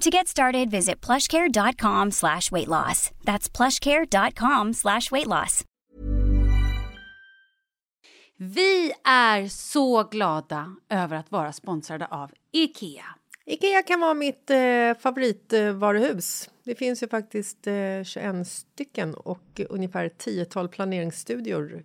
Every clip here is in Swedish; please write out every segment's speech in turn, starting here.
To get started, visit plushcare.com slash weight loss. That's plushcare.com slash weight loss. Vi är så glada över att vara sponsrade av IKEA. Ikea kan vara mitt eh, favoritvaruhus. Det finns ju faktiskt eh, 21 stycken och ungefär ett tiotal planeringsstudior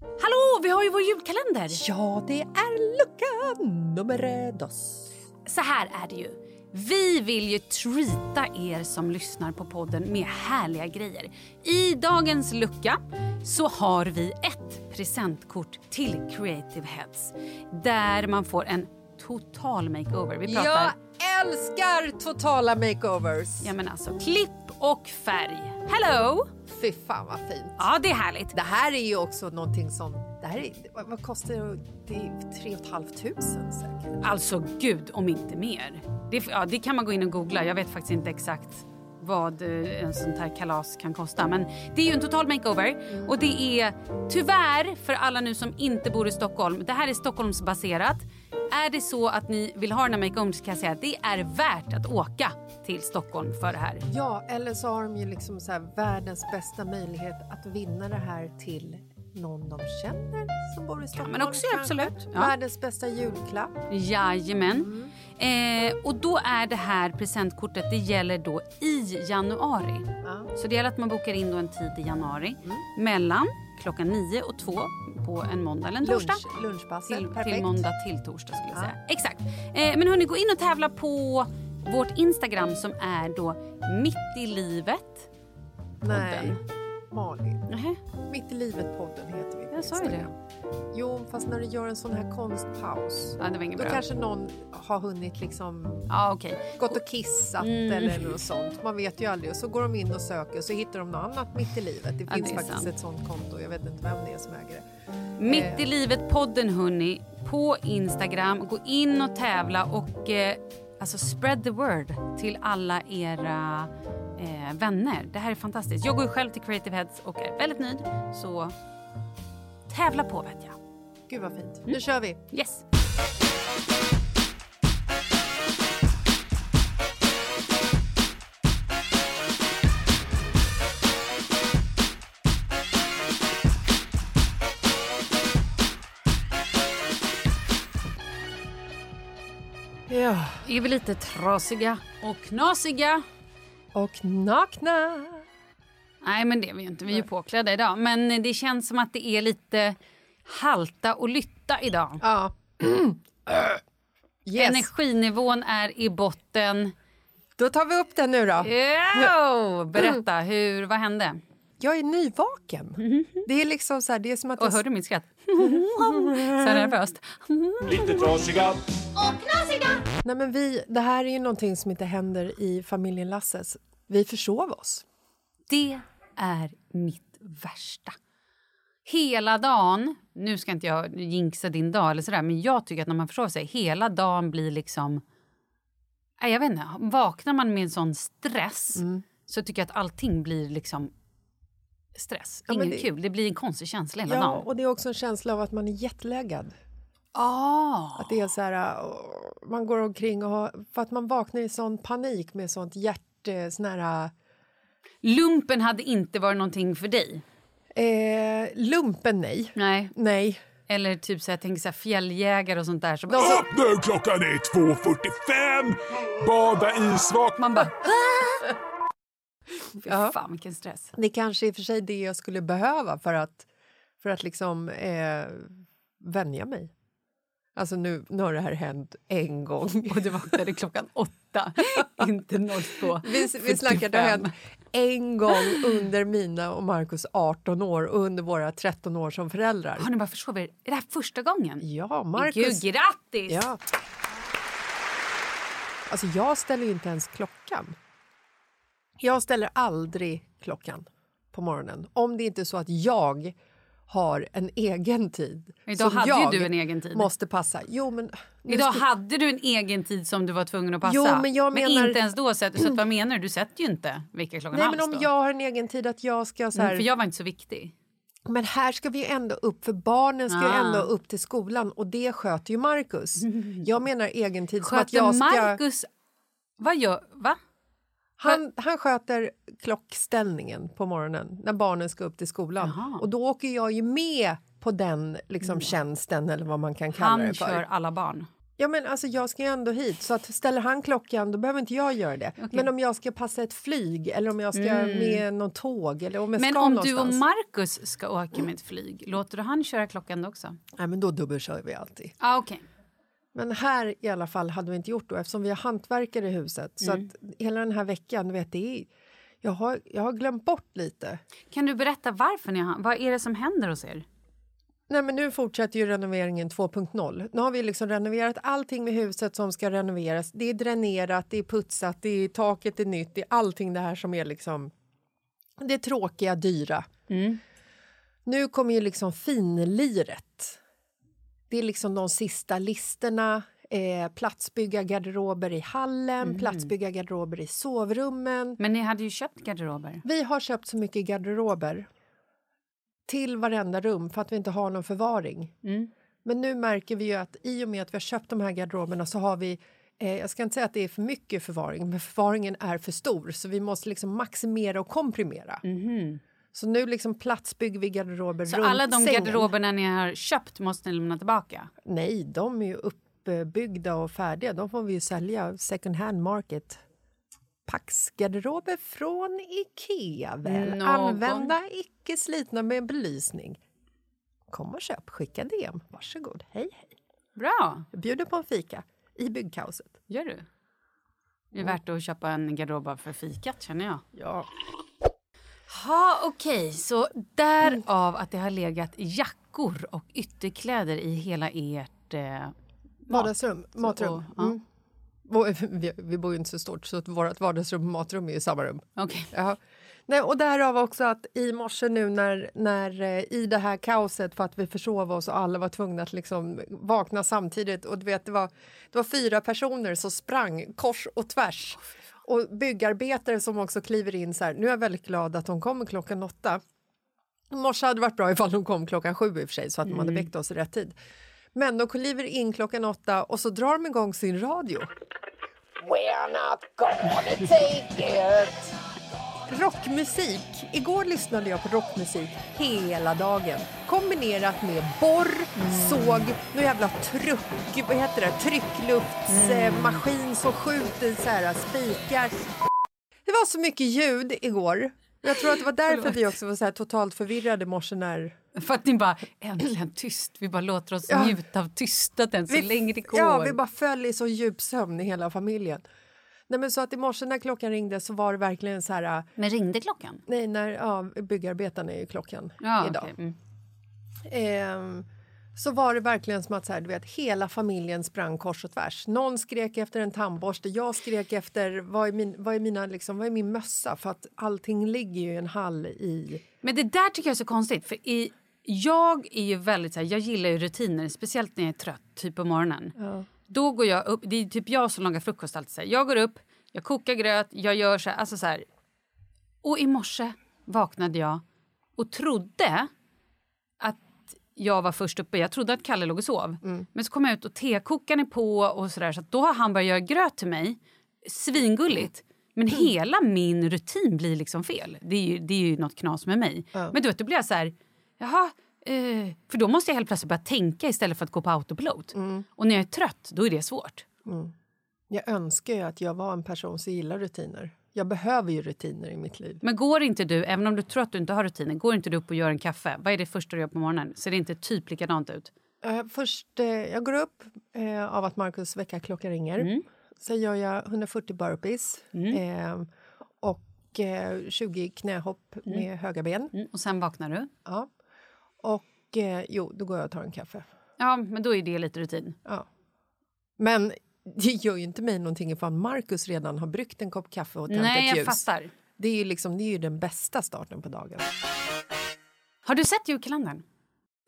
Hallå, vi har ju vår julkalender. Ja, det är lucka nummer dos. Så här är det ju. Vi vill ju treata er som lyssnar på podden med härliga grejer. I dagens lucka så har vi ett presentkort till Creative Heads där man får en total makeover. Vi pratar Jag älskar totala makeovers! ja, men alltså, klipp och färg. Hello! Fy fan vad fint! Ja, det är härligt. Det här är ju också någonting som... Det här är, vad, vad kostar det? Det är tre och ett halvt tusen säkert. Alltså gud, om inte mer. Det, ja, det kan man gå in och googla. Jag vet faktiskt inte exakt vad eh, en sånt här kalas kan kosta. Men det är ju en total makeover. Och det är tyvärr för alla nu som inte bor i Stockholm. Det här är Stockholmsbaserat. Är det så att ni vill ha den här makeovern så kan jag säga att det är värt att åka till Stockholm för det här. Ja, eller så har de ju liksom så världens bästa möjlighet att vinna det här till någon de känner som bor i Stockholm. men också kanske. absolut, ja. Världens bästa julklapp. Jajamän. Eh, och då är det här presentkortet, det gäller då i januari. Ja. Så det gäller att man bokar in då en tid i januari mellan klockan 9 och 2 på en månda eller en torsdag. Lunch, lunchpasset, Till, perfekt. till måndag till torsdag skulle jag Ja. säga. Exakt. Eh, men hörni, gå in och tävla på vårt Instagram som är då mitt i livet. Nej. Malin. Nähä, Mitt i livet-podden heter vi på Jag sa ju det. Jo, fast när du gör en sån här konstpaus. Ja, det var inget Då bra. kanske någon har hunnit liksom Ja, okej. gått och kissat Mm. eller något sånt. Man vet ju aldrig. Och så går de in och söker så hittar de något annat mitt i livet. Det Ja, finns det faktiskt sant. ett sånt konto. Jag vet inte vem det är som äger det. Mitt i livet-podden, hörni, på Instagram. Gå in och tävla och eh, alltså spread the word till alla era eh, vänner. Det här är fantastiskt. Jag går ju själv till Creative Heads och är väldigt nöjd. Så tävla på, vet jag. Gud vad fint. Mm. Nu kör vi. Yes. Ja. Är vi lite trasiga och knasiga? Och nakna. Nej, men det är vi ju inte. Vi är ju påklädda idag. Men det känns som att det är lite halta och lytta idag. Ja. yes. Energinivån är i botten. Då tar vi upp den nu då. Jo! Berätta, hur, vad hände? Jag är nyvaken. Det är liksom så här, det är som att Och jag... hörde du mitt skratt? Så nervöst. Lite trasiga. Nej, men vi, det här är ju någonting som inte händer i familjen Lasses. Vi försov oss. Det är mitt värsta. Hela dagen, nu ska inte jag jinxa din dag eller sådär, men jag tycker att när man försover sig, hela dagen blir liksom... Jag vet inte, vaknar man med en sån stress så tycker jag att allting blir liksom stress. Ja, Ingen det- kul, det blir en konstig känsla hela Ja, dagen. och det är också en känsla av att man är jetlaggad. Ah. Att det är så här, man går omkring och har, för att man vaknar i sån panik med sånt hjärte, sån här... Lumpen hade inte varit någonting för dig. Eh, lumpen, nej. Nej. Nej. Eller typ så jag tänker så här fjälljägare och sånt där. Så bara, Upp nu, klockan är 2.45! Bada isvak. man bara... Fy Ja. fan vilken stress. det kanske är för sig det jag skulle behöva för att, för att liksom eh, vänja mig. Alltså nu, nu har det här hänt en gång. Och du vaknade klockan åtta, inte 02. Vi, vi snackar, det har hänt en gång under mina och Markus 18 år och under våra 13 år som föräldrar. Har ni bara försovit er? Är det här första gången? Ja, Gud, Markus. grattis! Ja. Alltså jag ställer ju inte ens klockan. Jag ställer aldrig klockan på morgonen om det inte är så att jag har en egen tid. Idag hade jag du en egen tid. måste passa. Jo, men Idag ska- hade du en egen tid som du var tvungen att passa. Jo, men jag menar- inte ens då. Så, att, så att, vad menar du? Du sätter ju inte vilka klockan Nej, men om då. jag har en egen tid att jag ska så här... Mm, För jag var inte så viktig. Men här ska vi ändå upp, för barnen ska ju Ah. ändå upp till skolan och det sköter ju Markus. Jag menar egen tid som att Sköter jag ska... Marcus... Vad gör... Va? Han, han sköter klockställningen på morgonen när barnen ska upp till skolan. Jaha. Och då åker jag ju med på den liksom, tjänsten eller vad man kan kalla Han det för. kör alla barn. Ja, men alltså, jag ska ju ändå hit, så att ställer han klockan då behöver inte jag göra det. Men om jag ska passa ett flyg eller om jag ska med någon tåg eller om jag Men ska om någonstans. du och Marcus ska åka med ett flyg, låter du han köra klockan då också? Nej, men då dubbelkör vi alltid. Ah, okej. Men här i alla fall hade vi inte gjort då eftersom vi har hantverkare i huset. Så Mm. att hela den här veckan, vet, det är, jag, har, jag har glömt bort lite. Kan du berätta varför ni har... Vad är det som händer hos er? Nej, men nu fortsätter ju renoveringen 2.0. Nu har vi liksom renoverat allting med huset som ska renoveras. Det är dränerat, det är putsat, det är, taket är nytt, det är allting det här som är liksom det tråkiga, dyra. Mm. Nu kommer ju liksom finliret. Det är liksom de sista listerna. Eh, platsbygga garderober i hallen, Mm. platsbygga garderober i sovrummen. Men ni hade ju köpt garderober. Vi har köpt så mycket garderober till varenda rum för att vi inte har någon förvaring. Mm. Men nu märker vi ju att i och med att vi har köpt de här garderoberna så har vi eh, jag ska inte säga att det är för mycket förvaring, men förvaringen är för stor så vi måste liksom maximera och komprimera. Så nu liksom platsbygger vi garderober. Så runt alla de sängen. garderoberna ni har köpt måste ni lämna tillbaka? Nej, de är ju uppbyggda och färdiga. De får vi ju sälja second hand market. Paxgarderober från Ikea, väl Någon- använda, icke slitna med belysning. Kom och köp, skicka DM. Varsågod. Hej, hej. Bra, Jag bjuder på en fika i byggkaoset. gör du. Det är värt att köpa en garderob för fikat känner jag. Ja. Ha, okej. Så därav att det har legat jackor och ytterkläder i hela ert... Eh, Vardagsrum, matrum. och- ja. Mm. Och Vi, vi bor ju inte så stort så vårt vardagsrum och matrum är i samma rum. Okej. Ja. Nej, och därav också att i morse nu när, när eh, i det här kaoset för att vi försov oss och alla var tvungna att liksom vakna samtidigt och du vet det var, det var fyra personer som sprang kors och tvärs och byggarbetare som också kliver in så här. Nu är jag väldigt glad att de kommer klockan åtta. Morse hade det varit bra ifall de kom klockan sju i och för sig så att de hade väckt oss i rätt tid. Men de kliver in klockan åtta och så drar de igång sin radio. We're not gonna take it Rockmusik. Igår lyssnade jag på rockmusik hela dagen. Kombinerat med borr, såg, någon jävla truck, vad heter det, tryckluftsmaskin som skjuter så här, spikar. Det var så mycket ljud igår. Jag tror att det var därför vi också var så totalt förvirrade i morse när... För att ni bara, äntligen tyst. Vi bara låter oss Ja. njuta av tystnaden så länge det går. Ja, vi bara föll i så djup sömn i hela familjen. Nej, men så att i morse när klockan ringde så var det verkligen så här... Men ringde klockan? Nej, när ja, byggarbetarna är ju klockan Ja, idag. okej. Mm. Ehm, så var det verkligen som att så här, du vet, hela familjen sprang kors och tvärs. Någon skrek efter en tandborste, jag skrek efter vad är, min, vad är, mina, liksom, vad är min mössa? För att allting ligger ju i en hall i... Men det där tycker jag är så konstigt. För i, jag är ju väldigt så här, jag gillar ju rutiner, speciellt när jag är trött, typ på morgonen. Då går jag upp, det är typ jag som lagar frukost alltid. Så här. Jag går upp, jag kokar gröt, jag gör så här, alltså så här. Och i morse vaknade jag och trodde att jag var först uppe. Jag trodde att Kalle låg och sov. Men så kom jag ut och tekokaren är på och sådär. Så att då har han börjat göra gröt till mig. Svingulligt. Men hela min rutin blir liksom fel. Det är ju, det är ju något knas med mig. Men du vet, då blir jag så här... Jaha, eh, för då måste jag helt plötsligt börja tänka istället för att gå på autopilot. Och när jag är trött, då är det svårt. Jag önskar ju att jag var en person som gillar rutiner. Jag behöver ju rutiner i mitt liv. Men går inte du, även om du tror att du inte har rutiner, går inte du upp och gör en kaffe? Vad är det första du gör på morgonen? Ser det inte typ likadant ut? Eh, först, eh, jag går upp av att Markus väckarklocka ringer. Mm. Sen gör jag 140 burpees eh, och eh, 20 knähopp med höga ben. Mm. Och sen vaknar du? Ja. Och eh, jo, då går jag och tar en kaffe. Ja, men då är det lite rutin. Ja. Men det gör ju inte mig någonting ifall Markus redan har bryggt en kopp kaffe och tänt Nej, ett jag ljus. fattar. Det är ju liksom, det är ju den bästa starten på dagen. Har du sett julkalendern?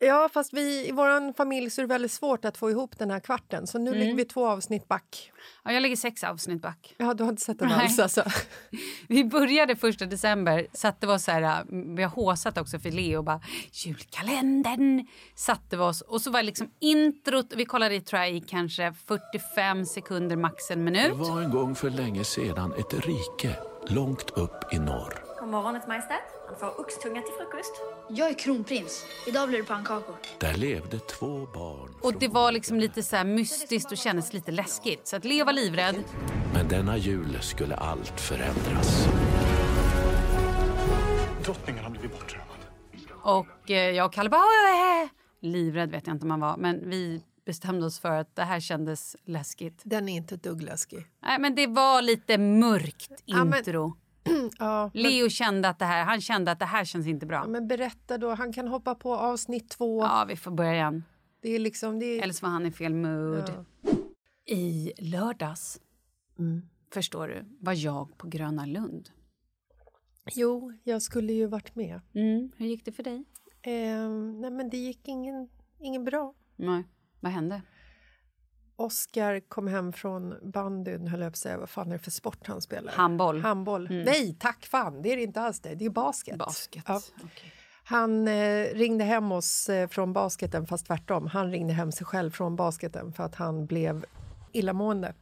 Ja, fast vi, i vår familj så är det väldigt svårt att få ihop den här kvarten. Så nu Mm. ligger vi två avsnitt back. Ja, jag lägger sex avsnitt back. Ja, du har inte sett den alls alltså. Vi började första december, satte vi oss så här, äh, vi har håsat också för Leo, bara julkalendern, satte vi oss och så var liksom introt, vi kollade i tror jag i kanske 45 sekunder, max en Det minut. var en gång för länge sedan ett rike långt upp i norr. God morgon, Ert Majestät. Han får oxtunga till frukost. Jag är kronprins. Idag blir det pannkakor. Där levde två barn. Och det var liksom lite så här mystiskt och kändes lite läskigt. Så att Leo var livrädd. Men denna jul skulle allt förändras. Drottningen har blivit bortrövad. Och eh, jag och Kalle bara... "Åh, äh." Livrädd vet jag inte om han var, men vi bestämde oss för att det här kändes läskigt. Den är inte ett dugg läskig. Nej, men det var lite mörkt Ja, men- intro. Ja, men, Leo kände att det här, han kände att det här känns inte bra. ja, men berätta då, han kan hoppa på avsnitt två. Ja, vi får börja igen. Det är liksom, det är, Eller så var han i fel mood. Ja. I lördags, Mm. förstår du, var jag på Gröna Lund. Jo, jag skulle ju varit med. Mm. Hur gick det för dig? Eh, nej, men det gick ingen, ingen bra. Nej. Vad hände? Oscar kom hem från bandyn, höll jag på säga. Vad fan är det för sport han spelar? Handboll. Handboll. Nej, tack fan! Det är det inte alls det. Det är basket. Basket. Ja. Okej. Han eh, ringde hem oss eh, från basketen, fast tvärtom. Han ringde hem sig själv från basketen för att han blev illamående.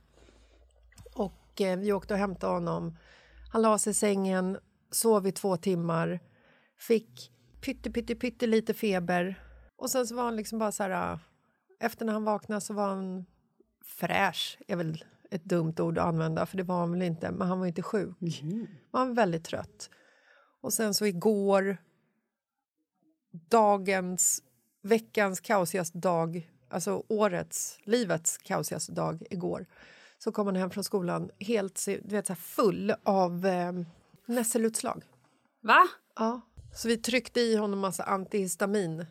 Och eh, vi åkte och hämtade honom. Han la sig i sängen, sov i två timmar, fick pytte, pytte, pytte lite feber. Och sen så var han liksom bara så här... ah, Efter när han vaknade så var han fräsch, är väl ett dumt ord att använda, för det var han väl inte. Men han var inte sjuk. Han var väldigt trött. Och sen så igår, dagens, veckans kaosigaste dag, alltså årets, livets kaosigaste dag igår, så kom han hem från skolan helt du vet, så här full av eh, nässelutslag. Va? Ja. Så vi tryckte i honom massa antihistamin. Va,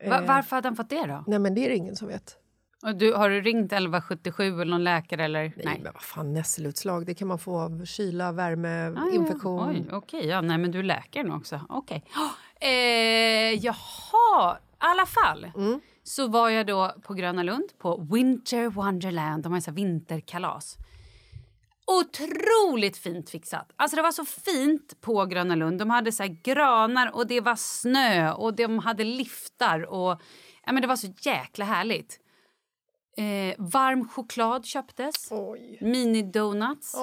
Eh, varför hade han fått det då? Nej, men det är det ingen som vet. Och du, har du ringt 1177 eller någon läkare? Eller? Nej, men vad fan, nässelutslag, det kan man få av kyla, värme, Ah, infektion. Ja. Oj, okej. Ja, nej, men du är läkare nu också. Okej. Eh, jaha, i alla fall. Mm. Så var jag då på Gröna Lund på Winter Wonderland. De har så vinterkalas. Otroligt fint fixat. Alltså det var så fint på Gröna Lund. De hade så granar och det var snö och de hade liftar. Och, ja, men det var så jäkla härligt. Eh, varm choklad köptes. Mini-donuts.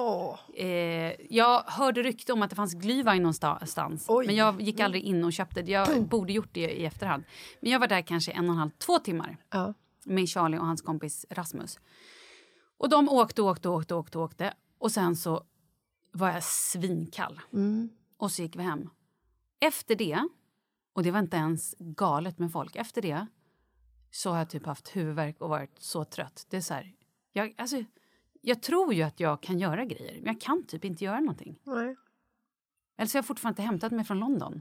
Eh, jag hörde rykte om att det fanns glühwein någonstans. Oj. Men jag gick aldrig in och köpte det. Jag borde gjort det i efterhand. Men jag var där kanske en och en halv, två timmar. Ja. Med Charlie och hans kompis Rasmus. Och de åkte, åkte, åkte, åkte, åkte. Och sen så var jag svinkall. Mm. Och så gick vi hem. Efter det, och det var inte ens galet med folk, efter det så har jag typ haft huvudvärk och varit så trött. Det är så här, jag, alltså, jag tror ju att jag kan göra grejer, men jag kan typ inte göra någonting. Nej. Eller så har jag fortfarande inte hämtat mig från London.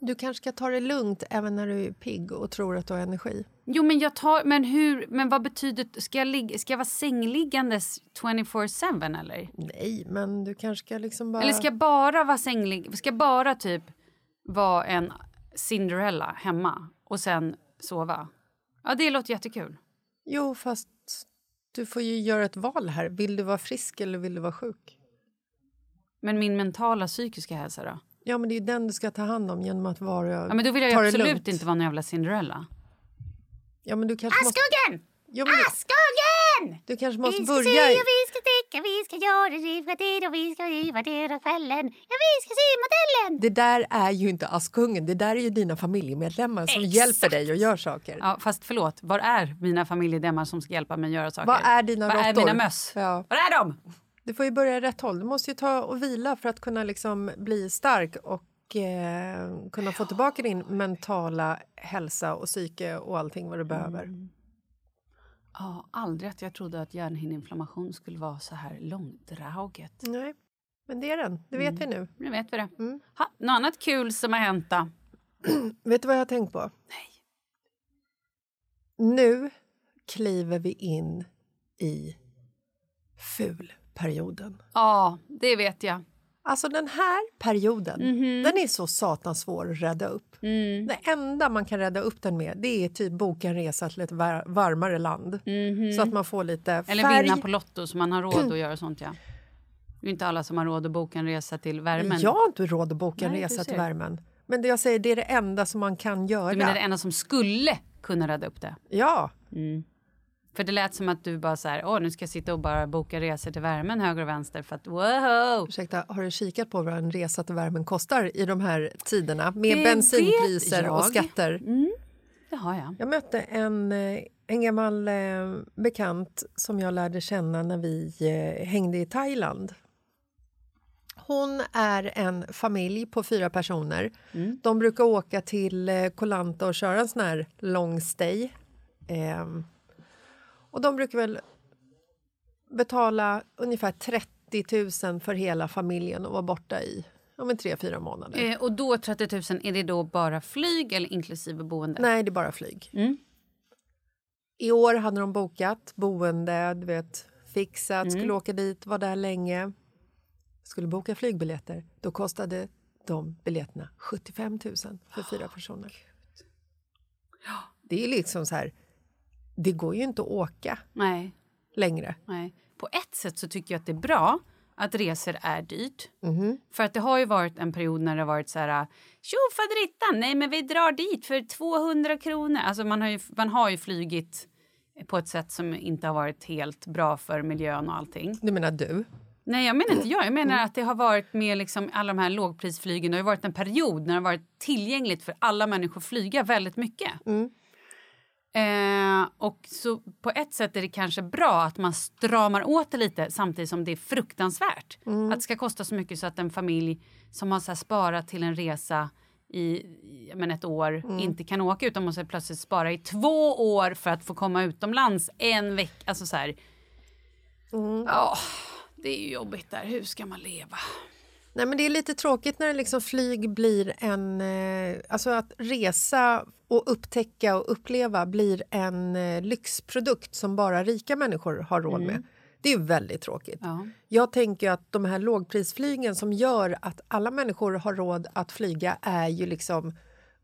Du kanske ska ta det lugnt även när du är pigg och tror att du har energi. Jo, men jag tar... Men hur... Men vad betyder... Ska jag, ligga, ska jag vara sängliggandes 24-7 eller? Nej, men du kanske ska liksom bara... Eller ska jag bara vara sänglig... Ska jag bara typ vara en Cinderella hemma och sen sova? Ja, det låter jättekul. Jo, fast du får ju göra ett val här. Vill du vara frisk eller vill du vara sjuk? Men min mentala psykiska hälsa då? Ja, men det är ju den du ska ta hand om genom att vara... Ja, men då vill jag ju absolut inte vara någon jävla Cinderella. Ja, men du kanske måste... Askungen! Ja, men du, Askungen! du kanske måste vi ska börja... sy och vi ska sticka, vi ska göra det, och vi ska och kvällen. Ja, vi ska sy modellen! Det där är ju inte Askungen, det där är ju dina familjemedlemmar som Exakt. hjälper dig och gör saker. Ja, fast förlåt, var är mina familjemedlemmar som ska hjälpa mig att göra saker? Vad är dina Var är mina möss? Ja. Var är de? Du får ju börja i rätt håll. Du måste ju ta och vila för att kunna liksom bli stark och eh, kunna få tillbaka din mentala hälsa och psyke och allting vad du behöver. Ja, aldrig att jag trodde att hjärnhinneinflammation skulle vara så här långdraget. Nej, men det är den. Det vet vi nu. Nu vet vi det. Mm. Ha, något annat kul som har hänt då? Vet du vad jag har tänkt på? Nej. Nu kliver vi in i fulperioden. Ja, det vet jag. Alltså den här perioden, Mhm. den är så satans svår att rädda upp. Mm. Det enda man kan rädda upp den med det är typ boka en resa till ett var- varmare land. Så att man får lite Mhm. Eller färg. vinna på Lotto så man har råd att göra sånt. Ja. Det är inte alla som har råd att boka en resa till värmen. Jag har inte råd att boka en Nej, resa till värmen. Men det jag säger, det är det enda som man kan göra. Du menar det enda som skulle kunna rädda upp det? Ja. Mm. För det lät som att du bara så här, åh nu ska jag sitta och bara boka resor till värmen höger och vänster för att wow! Ursäkta, har du kikat på vad en resa till värmen kostar i de här tiderna med Det bensinpriser och skatter? Mm, det har jag. Jag mötte en, eh, en gammal eh, bekant som jag lärde känna när vi eh, hängde i Thailand. Hon är en familj på fyra personer. De brukar åka till eh, Koh Lanta och köra en sån här long stay. Ehm, och de brukar väl betala ungefär 30 000 för hela familjen och vara borta i ja, men tre, fyra månader. Eh, och då 30 000, är det då bara flyg eller inklusive boende? Nej, det är bara flyg. Mm. I år hade de bokat boende, du vet, fixat, Mm. skulle åka dit, var där länge. Skulle boka flygbiljetter. Då kostade de biljetterna 75 000 för fyra personer. Det är liksom så här, det går ju inte att åka Nej. längre. Nej. På ett sätt så tycker jag att det är bra att resor är dyrt. Mhm. För att det har ju varit en period när det har varit så här tjofaderittan, nej men vi drar dit för 200 kronor. Alltså man har, ju, man har ju flygit på ett sätt som inte har varit helt bra för miljön och allting. Du menar du? Nej, jag menar inte jag. Jag menar att det har varit med liksom alla de här lågprisflygen. Det har varit en period när det har varit tillgängligt för alla människor att flyga väldigt mycket. Eh, och så på ett sätt är det kanske bra att man stramar åt det lite samtidigt som det är fruktansvärt. Att det ska kosta så mycket så att en familj som har så sparat till en resa i men ett år inte kan åka utan måste plötsligt spara i två år för att få komma utomlands en vecka. Alltså så här. Ja, det är ju jobbigt där. Hur ska man leva? Nej, men det är lite tråkigt när liksom flyg blir en... Eh, alltså att resa och upptäcka och uppleva blir en eh, lyxprodukt som bara rika människor har råd Mm. med. Det är väldigt tråkigt. Ja. Jag tänker att de här lågprisflygen som gör att alla människor har råd att flyga är ju liksom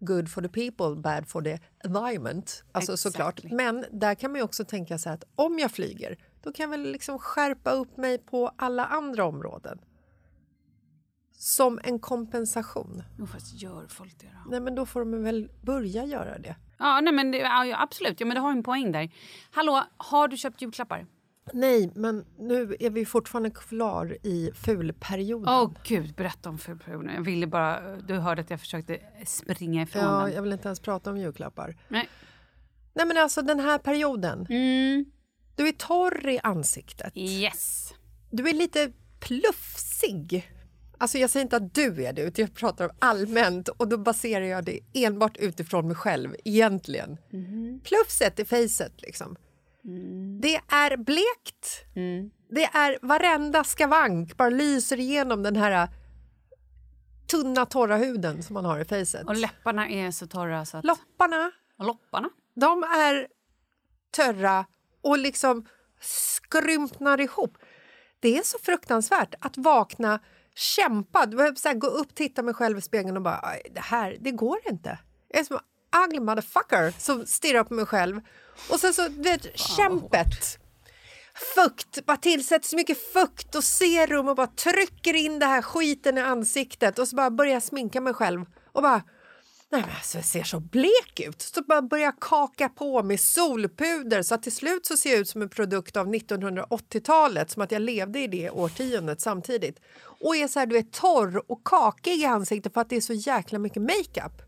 good for the people, bad for the environment. Alltså såklart. Men där kan man också tänka sig att om jag flyger då kan jag väl liksom skärpa upp mig på alla andra områden. Som en kompensation. Jo, fast gör folk det då? Nej, men då får de väl börja göra det. Ja, nej, men det, ja, absolut. Ja, men du har en poäng där. Hallå, har du köpt julklappar? Nej, men nu är vi fortfarande kvar i fulperioden. Åh gud, berätta om fulperioden. Jag ville bara... Du hörde att jag försökte springa ifrån Ja, den. jag vill inte ens prata om julklappar. Nej. Nej, men alltså den här perioden. Du är torr i ansiktet. Yes. Du är lite plufsig. Alltså jag säger inte att du är det, utan jag pratar om allmänt och då baserar jag det enbart utifrån mig själv, egentligen. Plufset i facet, liksom. Det är blekt. Det är varenda skavank bara lyser igenom den här tunna, torra huden som man har i facet. Och läpparna är så torra så att... Lopparna, Och lopparna? de är törra och liksom skrympnar ihop. Det är så fruktansvärt att vakna, kämpa, du behöver så här, gå upp, titta mig själv i spegeln och bara "Aj, det här, det går inte. Jag är som en ugly motherfucker som stirrar på mig själv. Och sen så, du vet, kämpet. Fukt, bara tillsätter så mycket fukt och serum och bara trycker in det här skiten i ansiktet och så bara börjar jag sminka mig själv och bara Nej, men alltså, jag ser så blek ut. Så bara börjar kaka på med solpuder så att till slut så ser jag ut som en produkt av 1980-talet som att jag levde i det årtiondet samtidigt. Och är så här, du är torr och kakig i ansiktet för att det är så jäkla mycket makeup.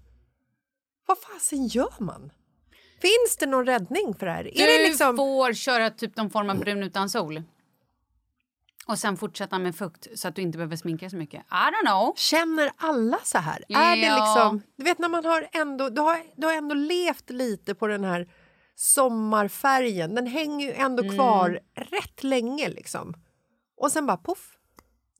Vad fasen gör man? Finns det någon räddning för det här? Du är det liksom... får köra typ någon form av brun utan sol. Och sen fortsätta med fukt så att du inte behöver sminka så mycket. I don't know. Känner alla så här? Är det Ja. liksom, du vet när man har ändå, du har, du har ändå levt lite på den här sommarfärgen. Den hänger ju ändå Mm. kvar rätt länge liksom. Och sen bara poff.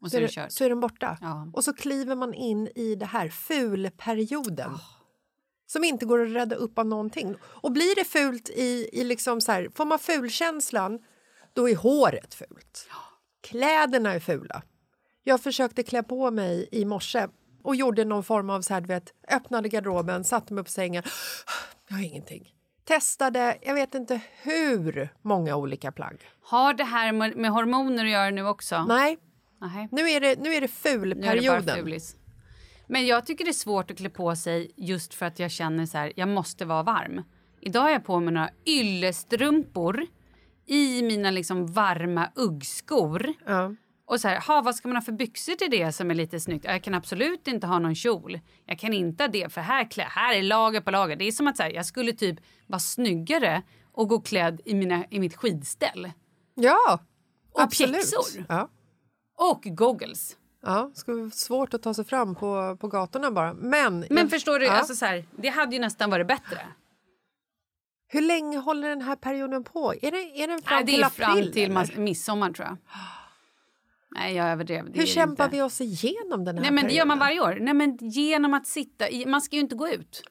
Och så är det kört. så är den borta. Ja. Och så kliver man in i det här fulperioden. Ah. Som inte går att rädda upp av någonting. Och blir det fult i, i liksom så här, får man fulkänslan, då är håret fult. Kläderna är fula. Jag försökte klä på mig i morse och gjorde någon form av så här, vet, öppnade garderoben, satte mig på sängen. Jag har ingenting. Testade, jag vet inte hur många olika plagg. Har det här med, hormoner att göra nu också? Nej, Nej. nu är det, nu är det Nu är det bara fulperioden. Men jag tycker det är svårt att klä på sig just för att jag känner så här, jag måste vara varm. Idag har jag på mig några yllestrumpor i mina liksom varma uggskor. Ja. Och så här, ha, vad ska man ha för byxor till det som är lite snyggt? Jag kan absolut inte ha någon kjol. Jag kan inte ha det, för här, klä, här är lager på lager. Det är som att så här, jag skulle typ vara snyggare och gå klädd i, mina, i mitt skidställ. Ja, Och absolut. pjäxor. Ja. Och goggles. Ja, det skulle vara svårt att ta sig fram på, på gatorna bara. Men, Men förstår du, ja. alltså så här, det hade ju nästan varit bättre. Hur länge håller den här perioden på? Är, det, är den fram Nej, det till är april? fram till eller? midsommar tror jag. Nej, jag överdrev. Det Hur kämpar inte. vi oss igenom den här Nej, men det gör man perioden? varje år. Nej, men genom att sitta i, Man ska ju inte gå ut.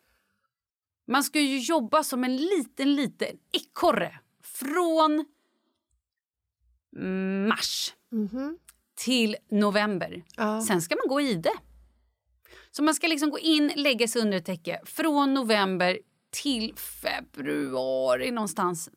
Man ska ju jobba som en liten, liten ekorre från mars till november. Ja. Sen ska man gå i det. Så man ska liksom gå in, lägga sig under ett täcke från november till februari någonstans.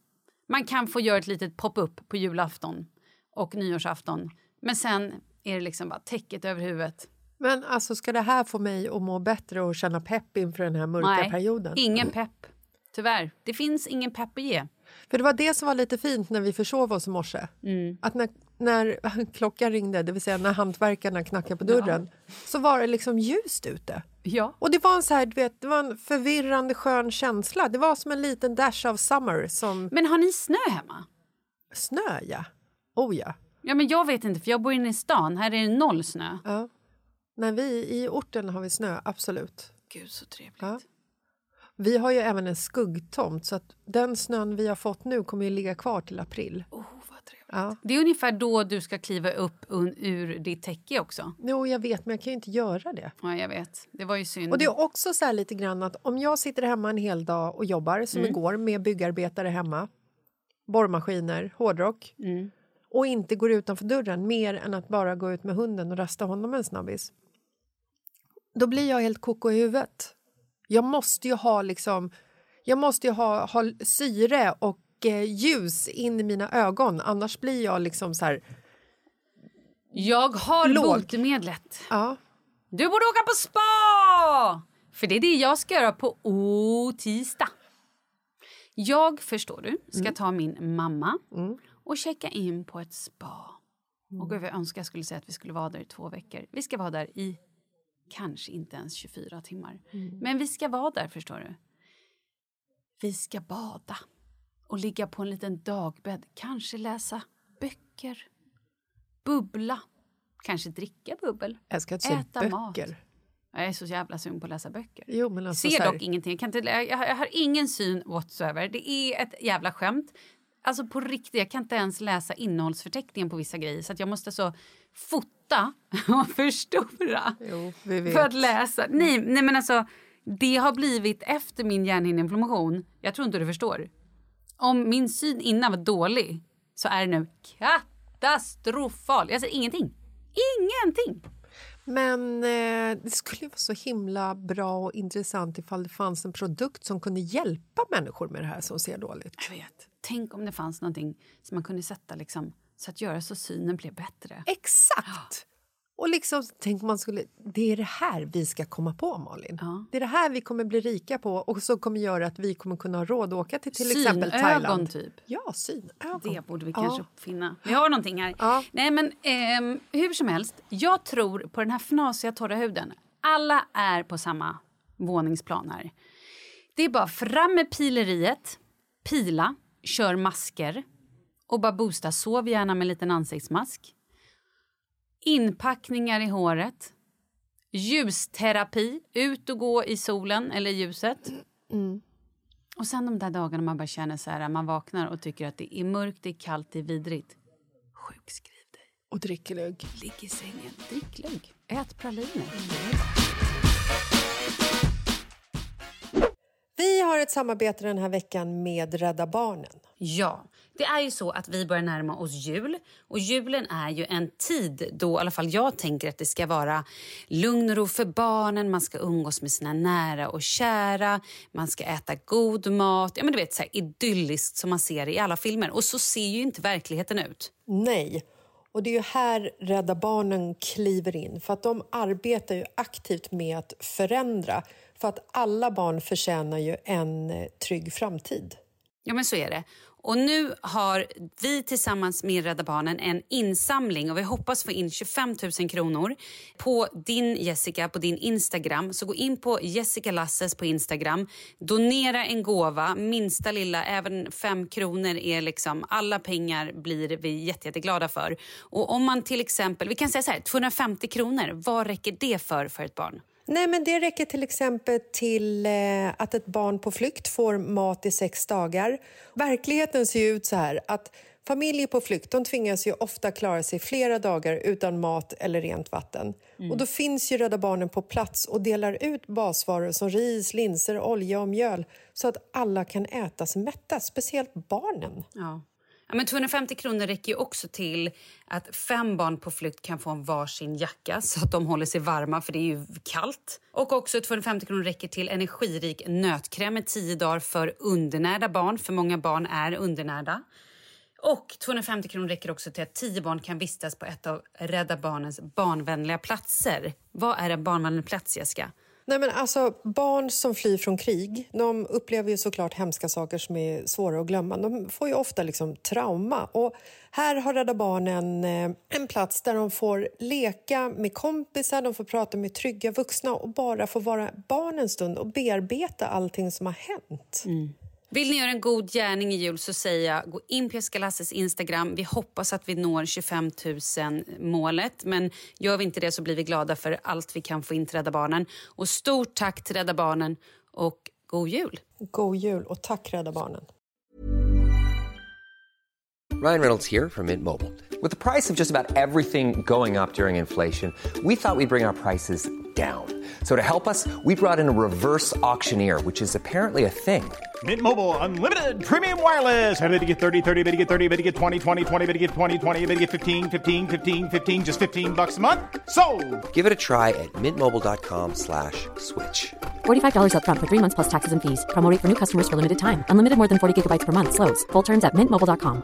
Man kan få göra ett litet pop-up på julafton och nyårsafton. Men sen är det liksom bara täcket över huvudet. Men alltså, ska det här få mig att må bättre och känna pepp inför den här mörka Nej, perioden? ingen pepp. Tyvärr. Det finns ingen pepp att ge. För det var det som var lite fint när vi försov oss i morse. Mm. Att när, när klockan ringde, det vill säga när hantverkarna knackade på dörren, så var det liksom ljust ute. Ja. Och det var en så här, du vet, det var en förvirrande skön känsla. Det var som en liten dash of summer som Men har ni snö hemma? snö, ja. Oh ja. Ja, men jag vet inte, för jag bor inne i stan. Här är det noll snö. ja. När vi i orten har vi snö, absolut. Gud, så trevligt. Ja. Vi har ju även en skuggtomt så att den snön vi har fått nu kommer ju ligga kvar till april. Oh, vad trevligt. Ja. Det är ungefär då du ska kliva upp ur ditt täcke också. Jo, jag vet, men jag kan ju inte göra det. Ja, jag vet. Det var ju synd. Och det är också så här lite grann att om jag sitter hemma en hel dag och jobbar som Mm. igår med byggarbetare hemma, borrmaskiner, hårdrock Mm. och inte går utanför dörren mer än att bara gå ut med hunden och rasta honom en snabbis. Då blir jag helt koko i huvudet. Jag måste ju ha liksom jag måste ha, ha syre och eh, ljus in i mina ögon annars blir jag liksom så här... Jag har Låg. botemedlet. Ja. Du borde åka på spa! För det är det jag ska göra på o- tisdag. Jag, förstår du, ska Mm. ta min mamma och checka in på ett spa. Och gud, jag önskar jag skulle säga att vi skulle vara där i två veckor. Vi ska vara där i kanske inte ens 24 timmar. Men vi ska vara där, förstår du. Vi ska bada och ligga på en liten dagbädd. Kanske läsa böcker. Bubbla. Kanske dricka bubbel. Jag ska inte säga Äta böcker. mat. Jag är så jävla sugen på att läsa böcker. Jo, men alltså Ser här- dock ingenting. Jag, kan inte, jag, jag har ingen syn whatsoever. Det är ett jävla skämt. Alltså på riktigt, jag kan inte ens läsa innehållsförteckningen på vissa grejer. Så jag måste så fota och förstora Jo, för att läsa. Nej, nej men alltså, det har blivit efter min hjärnhinneinflammation. Jag tror inte du förstår. Om min syn innan var dålig så är det nu katastrofal. Jag ser ingenting. Ingenting! Men eh, det skulle ju vara så himla bra och intressant ifall det fanns en produkt som kunde hjälpa människor med det här som ser dåligt. Jag vet. Tänk om det fanns någonting som man kunde sätta liksom, så att göra så synen blev bättre. Exakt! Och liksom, tänk man skulle... Det är det här vi ska komma på, Malin. Det är det här vi kommer bli rika på och som kommer göra att vi kommer kunna ha råd att åka till till exempel Synögon, Thailand. typ. Ja, synögon. Det borde vi Ja. kanske uppfinna. Vi har någonting här. Nej, men ehm, hur som helst, jag tror på den här fnasiga torra huden. Alla är på samma våningsplan här. Det är bara fram med pileriet, pila, kör masker och bara boosta. Sov gärna med en liten ansiktsmask. Inpackningar i håret. Ljusterapi, ut och gå i solen eller ljuset. Och sen de där dagarna man bara känner så här, man vaknar och tycker att det är mörkt, det är kallt, det är vidrigt. Sjukskriv dig. Och drickelugg. Ligg i sängen, drick lugg, ät praliner. Vi har ett samarbete den här veckan med Rädda Barnen. Ja, det är ju så att vi börjar närma oss jul. Och julen är ju en tid då i alla fall jag tänker att det ska vara lugn och ro för barnen. Man ska umgås med sina nära och kära. Man ska äta god mat. Ja, men du vet, så här idylliskt som man ser i alla filmer. Och så ser ju inte verkligheten ut. Nej. Och det är ju här Rädda Barnen kliver in för att de arbetar ju aktivt med att förändra för att alla barn förtjänar ju en eh, trygg framtid. Ja, men så är det. Och nu har vi tillsammans med Rädda Barnen en insamling och vi hoppas få in 25 000 kronor på din Jessica, på din Instagram. Så gå in på Jessica Lasses på Instagram. Donera en gåva, minsta lilla, även 5 kronor är liksom, alla pengar blir vi jätte, jätteglada för. Och om man till exempel, vi kan säga så här, 250 kronor, vad räcker det för för ett barn? Nej, men det räcker till exempel till eh, att ett barn på flykt får mat i sex dagar. Verkligheten ser ut så här att familjer på flykt de tvingas ju ofta klara sig flera dagar utan mat eller rent vatten. Och då finns ju Rädda Barnen på plats och delar ut basvaror som ris, linser, olja och mjöl så att alla kan äta sig mätta, speciellt barnen. Ja. Ja, men 250 kronor räcker ju också till att fem barn på flykt kan få en varsin jacka så att de håller sig varma, för det är ju kallt. Och också 250 kronor räcker till energirik nötkräm i tio dagar för undernärda barn, för många barn är undernärda. Och 250 kronor räcker också till att tio barn kan vistas på ett av Rädda Barnens barnvänliga platser. Vad är en barnvänlig plats, Jessica? Nej, men alltså, barn som flyr från krig de upplever ju såklart hemska saker som är svåra att glömma. De får ju ofta liksom trauma. Och här har Rädda Barnen eh, en plats där de får leka med kompisar, de får prata med trygga vuxna och bara få vara barn en stund och bearbeta allting som har hänt. Mm. Vill ni göra en god gärning i jul så säger jag gå in på Jessica Lasses Instagram. Vi hoppas att vi når 25 000 målet. Men gör vi inte det så blir vi glada för allt vi kan få in till Rädda Barnen. Och stort tack till Rädda Barnen och God jul! God jul och tack Rädda Barnen. Ryan Reynolds here from Mint Mobile. With the price of just about everything going up during inflation, we thought we'd bring our prices down. So to help us, we brought in a reverse auctioneer, which is apparently a thing. Mint Mobile unlimited premium wireless. Ready to get 30, 30, bit to get 30, bit to get 20, 20, 20, bit to get 20, 20, bit to get 15, 15, 15, 15 just 15 bucks a month. So, Give it a try at mintmobile.com slash switch. $45 upfront for three months plus taxes and fees. Promo for new customers for limited time. Unlimited more than 40 gigabytes per month. Slows. Full terms at mintmobile.com.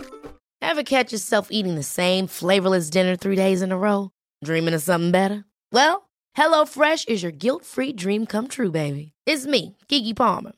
Ever catch yourself eating the same flavorless dinner three days in a row? Dreaming of something better? Well, HelloFresh is your guilt-free dream come true, baby. It's me, Gigi Palmer.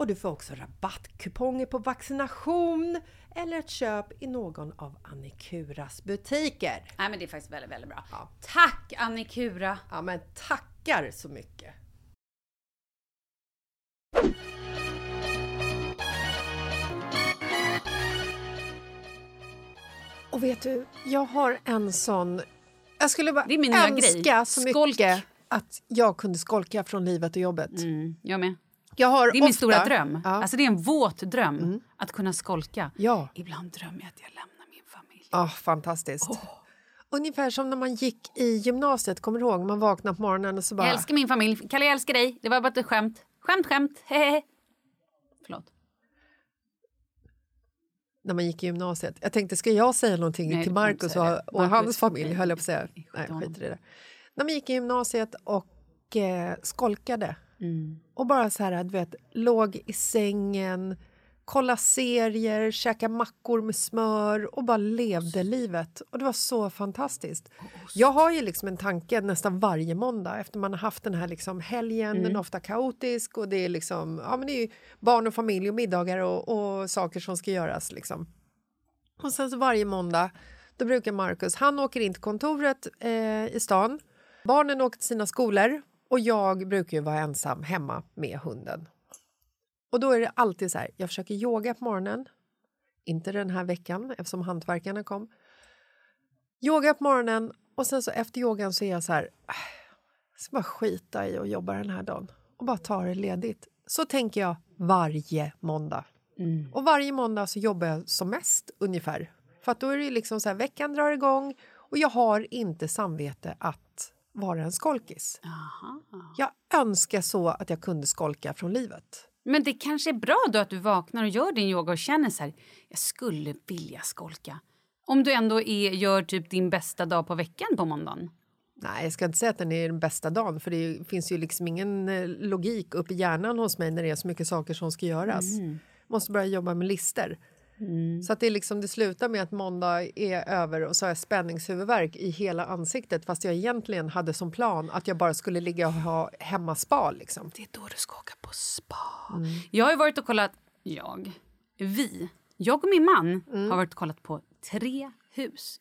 och du får också rabattkuponger på vaccination eller ett köp i någon av Annikuras butiker. Nej men det är faktiskt väldigt, väldigt bra. Tack Annikura! Ja men tackar så mycket! Och vet du, jag har en sån... Jag skulle bara Det är min önska grej. så Skolk. mycket att jag kunde skolka från livet och jobbet. Mm, jag med. Det är min ofta- stora dröm. Ja. Alltså det är en våt dröm att kunna skolka. Ja. Ibland drömmer jag att jag lämnar min familj. Ja, fantastiskt. Ungefär som när man gick i gymnasiet, kommer du ihåg? Man vaknade på morgonen och så bara... Jag älskar min familj. Kalle, jag älskar dig. Det var bara ett skämt. Skämt, skämt. Hehehe. Förlåt. När man gick i gymnasiet. Jag tänkte, ska jag säga någonting Nej, till Markus och, och hans familj, höll jag på att säga. Nej, skit i det. När man gick i gymnasiet och eh, skolkade Mm. och bara så här, du vet, låg i sängen, kolla serier, käka mackor med smör och bara levde livet. Och det var så fantastiskt. Jag har ju liksom en tanke nästan varje måndag efter man har haft den här liksom helgen, Mm. den är ofta kaotisk och det är liksom, ja men det är barn och familj och middagar och, och saker som ska göras liksom. Och sen så varje måndag, då brukar Marcus, han åker in till kontoret eh, i stan, barnen åker till sina skolor och jag brukar ju vara ensam hemma med hunden. Och då är det alltid så här, jag försöker yoga på morgonen. Inte den här veckan eftersom hantverkarna kom. Yoga på morgonen och sen så efter yogan så är jag så här, "Äh, jag ska bara skita i att jobba den här dagen och bara ta det ledigt. Så tänker jag varje måndag. Och varje måndag så jobbar jag som mest ungefär. För då är det liksom så här, veckan drar igång och jag har inte samvete att vara en skolkis. Jag önskar så att jag kunde skolka från livet. Men det kanske är bra då att du vaknar och gör din yoga och känner så här, jag skulle vilja skolka. Om du ändå är, gör typ din bästa dag på veckan på måndagen. Nej, jag ska inte säga att den är den bästa dagen för det finns ju liksom ingen eh, logik upp i hjärnan hos mig när det är så mycket saker som ska göras. Mm. Måste börja jobba med lister. Så att det, liksom, det slutar med att måndag är över och så har jag spänningshuvudvärk i hela ansiktet fast jag egentligen hade som plan att jag bara skulle ligga och ha hemmaspa. Liksom. Det är då du ska åka på spa. Jag har varit och kollat, jag, vi, jag och min man har varit och kollat på tre hus.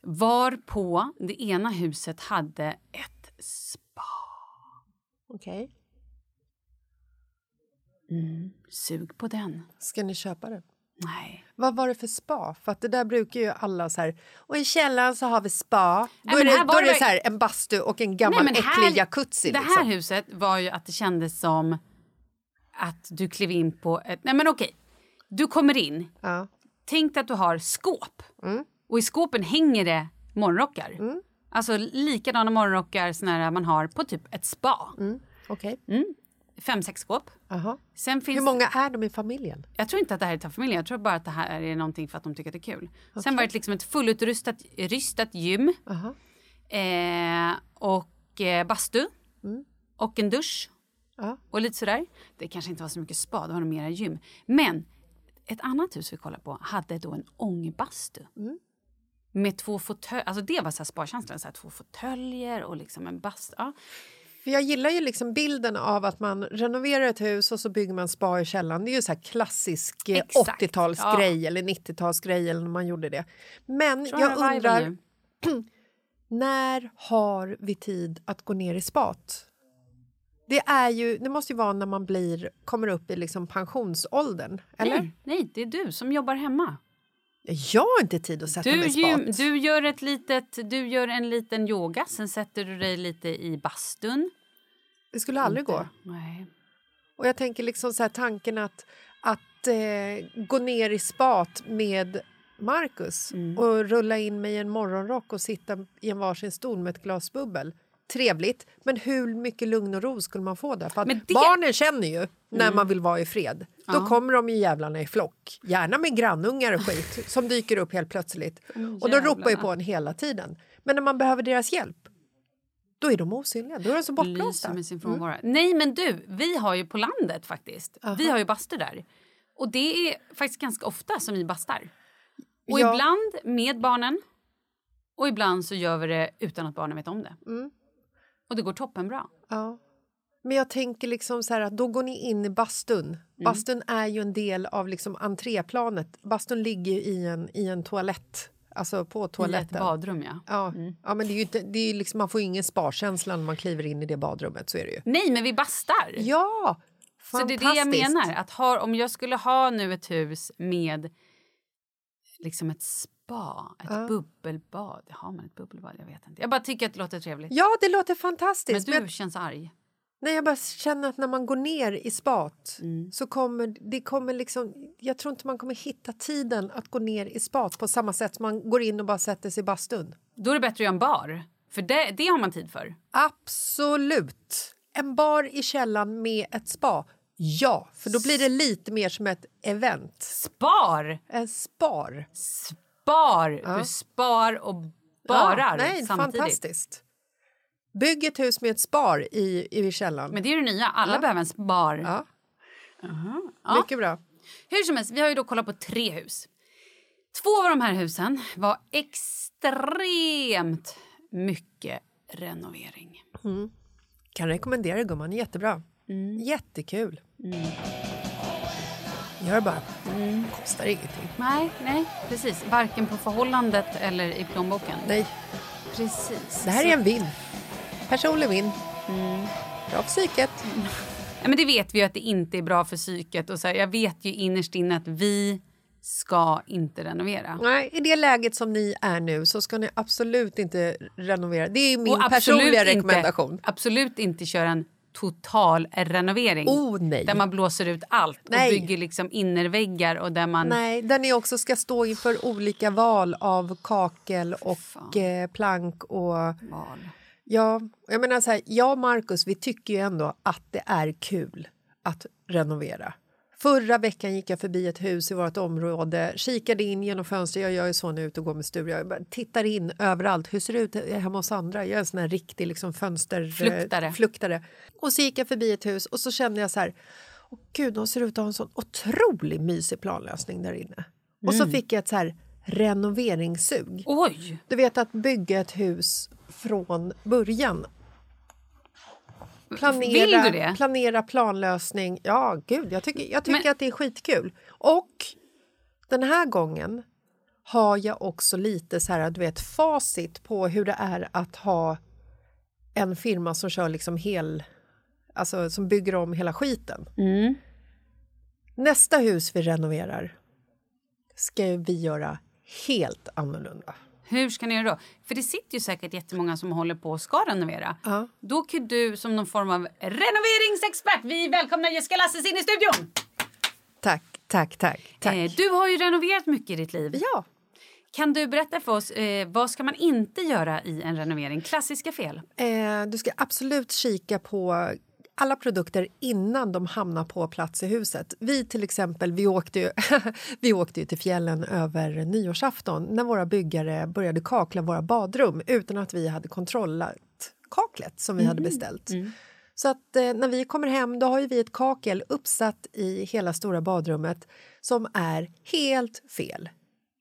Var på det ena huset hade ett spa. Okej. Sug på den. Ska ni köpa det? Nej. Vad var det för spa? För att det där brukar ju alla så här... Och i källaren så har vi spa. Då Nej, är men det, här då är det så här, en bastu och en gammal Nej, men äcklig jacuzzi. Det här liksom. huset var ju att det kändes som att du klev in på ett... Nej men okej. Du kommer in. Ja. Tänk dig att du har skåp. Mm. Och i skåpen hänger det morgonrockar. Alltså likadana morgonrockar såna här man har på typ ett spa. Okej. Fem, sex skåp. Aha. Sen finns Hur många är de i familjen? Jag tror inte att det här är till familjen. Jag tror bara att det här är någonting för att de tycker att det är kul. Sen var det liksom ett fullutrustat rystat gym. Aha. Eh, och eh, bastu. Och en dusch. Ja. Och lite sådär. Det kanske inte var så mycket spa, det var nog mera gym. Men ett annat hus vi kollade på hade då en ångbastu. Med två fåtöljer, alltså det var så här sparkänslan, så här två fåtöljer och liksom en bastu. Ja. För jag gillar ju liksom bilden av att man renoverar ett hus och så bygger man spa i källaren. Det är ju så klassisk eh, Exakt, 80-talsgrej eller 90-talsgrej eller när man gjorde det. Men jag revival undrar, när har vi tid att gå ner i spat? Det, är ju, det måste ju vara när man blir, kommer upp i liksom pensionsåldern, eller? Nej, nej, det är du som jobbar hemma. Jag har inte tid att sätta Du, mig i spat. du, gör ett litet, du gör en liten yoga, sen sätter du dig lite i bastun. Det skulle aldrig gå. Nej. Och jag tänker liksom så här, tanken att, att eh, gå ner i spat med Marcus Mm. och rulla in mig i en morgonrock och sitta i en varsin stol med ett glas bubbel. Trevligt, men hur mycket lugn och ro skulle man få där? För det- Barnen känner ju när Mm. man vill vara i fred. Då Ja. kommer de ju jävlarna i flock, gärna med grannungar och skit som dyker upp helt plötsligt. och de ropar ju på en hela tiden. Men när man behöver deras hjälp, då är de osynliga. Då är de så bortblåsta. Frånvaro. Nej, men du, vi har ju på landet faktiskt. Vi har ju bastu där. Och det är faktiskt ganska ofta som vi bastar. Och Ja. ibland med barnen. Och ibland så gör vi det utan att barnen vet om det. Mm. Och det går toppenbra. Ja. Men jag tänker liksom så här att då går ni in i bastun. Mm. Bastun är ju en del av liksom entréplanet. Bastun ligger ju i en, i en toalett. Alltså på I ett toaletten. badrum, ja. Ja, ja men det är ju inte, det är liksom, man får ju ingen sparkänsla när man kliver in i det badrummet. Så är det ju. Nej, men vi bastar. Ja! Så det är det jag menar. Att har, om jag skulle ha nu ett hus med liksom ett spa, ett Ja. bubbelbad. Har man ett bubbelbad? Jag vet inte. Jag bara tycker att det låter trevligt. Ja, det låter men fantastiskt. du Men jag, känns arg. nej, jag bara känner att när man går ner i spat Mm. så kommer det kommer liksom... Jag tror inte man kommer hitta tiden att gå ner i spat på samma sätt som man går in och bara sätter sig i bastun. Då är det bättre att göra en bar. För det, det har man tid för. Absolut! En bar i källaren med ett spa. Ja, för då blir det lite mer som ett event. Spar! En spar. Spar! Ja. Du spar och barar Ja, nej, samtidigt. fantastiskt. Bygg ett hus med ett spar i, i källaren. Men det är det nya. Alla Ja. behöver en spar. Ja. Ja. Mycket bra. Hur som helst, vi har ju då kollat på tre hus. Två av de här husen var extremt mycket renovering. Mm. Kan rekommendera gumman, jättebra. Mm. Jättekul. Gör bara. Kostar ingenting. Nej, nej, precis. Varken på förhållandet eller i plånboken. Nej. Precis. Det här är en vinn. Personlig vinn. Mm. Bra för psyket. Ja, men det vet vi ju att det inte är bra för psyket. Och så här, jag vet ju innerst inne att vi ska inte renovera. Nej, i det läget som ni är nu så ska ni absolut inte renovera. Det är min personliga inte- rekommendation. Absolut inte köra en total renovering. Oh. Där man blåser ut allt Nej. och bygger liksom innerväggar och där man... Nej, där ni också ska stå inför olika val av kakel och eh, plank och... Val. Ja, jag menar så här, jag och Markus vi tycker ju ändå att det är kul att renovera. Förra veckan gick jag förbi ett hus i vårt område, kikade in genom fönstret. Jag gör ju så är ute och går med Sture. Jag tittar in överallt. Hur ser det ut hemma hos andra? Jag är en sån här riktig liksom fönster... Fluktare. fluktare. Och så gick jag förbi ett hus och så kände jag så här... Åh gud, de ser ut att ha en sån otroligt mysig planlösning där inne. Och så Mm. fick jag ett så här renoveringssug. Oj! Du vet att bygga ett hus från början. Planera, Vill du det? planera planlösning. Ja, gud, jag tycker, jag tycker Men- att det är skitkul. Och den här gången har jag också lite så här, du vet, facit på hur det är att ha en firma som kör liksom hel... Alltså som bygger om hela skiten. Mm. Nästa hus vi renoverar ska vi göra helt annorlunda. Hur ska ni göra då? För det sitter ju säkert jättemånga som håller på och ska renovera. Ja. Då kan du som någon form av renoveringsexpert, vi välkomnar Jessica Lasses in i studion! Tack, tack, tack. tack. Eh, du har ju renoverat mycket i ditt liv. Ja. Kan du berätta för oss, eh, vad ska man inte göra i en renovering? Klassiska fel. Eh, du ska absolut kika på alla produkter innan de hamnar på plats i huset. Vi till exempel, vi åkte ju, vi åkte ju till fjällen över nyårsafton när våra byggare började kakla våra badrum utan att vi hade kontrollat kaklet som vi hade beställt. Så att eh, när vi kommer hem då har ju vi ett kakel uppsatt i hela stora badrummet som är helt fel.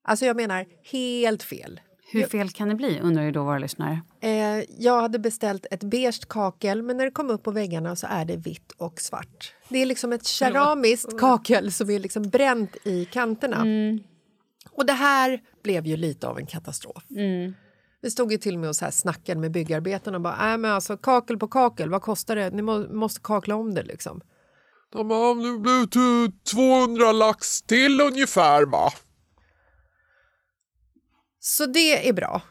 Alltså jag menar helt fel. Hur fel kan det bli, undrar ju då våra lyssnare. Eh, jag hade beställt ett beige kakel men när det kom upp på väggarna så är det vitt och svart. Det är liksom ett keramiskt kakel som är liksom bränt i kanterna. Och det här blev ju lite av en katastrof. Vi stod ju till och med och så här snackade med byggarbetarna och bara, äh, men alltså kakel på kakel, vad kostar det? Ni må, måste kakla om det liksom. De bara, det blir till 200 lax till ungefär va? Så det är bra.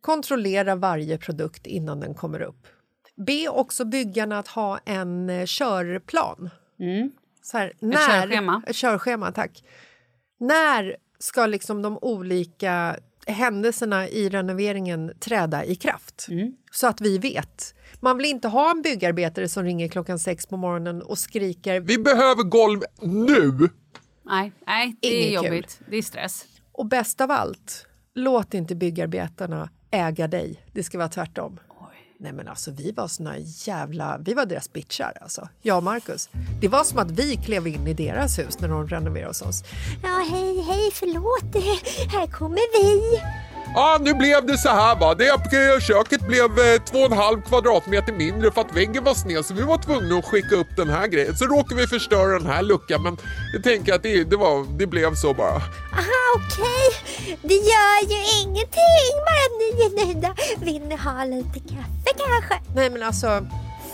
Kontrollera varje produkt innan den kommer upp. Be också byggarna att ha en eh, körplan. Så här, när, körschema. Ett körschema, tack. När ska liksom de olika händelserna i renoveringen träda i kraft? Så att vi vet. Man vill inte ha en byggarbetare som ringer klockan sex på morgonen och skriker Vi behöver golv nu! Nej, nej det är Inget kul. jobbigt. Det är stress. Och bäst av allt, låt inte byggarbetarna äga dig. Det ska vara tvärtom. Nej men alltså vi var såna jävla, vi var deras bitchar alltså. Jag och Marcus. Det var som att vi klev in i deras hus när de renoverade hos oss. Ja, hej, hej, förlåt. Här kommer vi. Ja, nu blev det så här va. Det, köket blev eh, två och en halv kvadratmeter mindre för att väggen var sned så vi var tvungna att skicka upp den här grejen. Så råkade vi förstöra den här luckan men jag tänker att det, det, var, det blev så bara. Aha, okej. Det gör ju ingenting. Bara ni är nöjda. Vill ni ha lite kaffe kanske? Nej men alltså,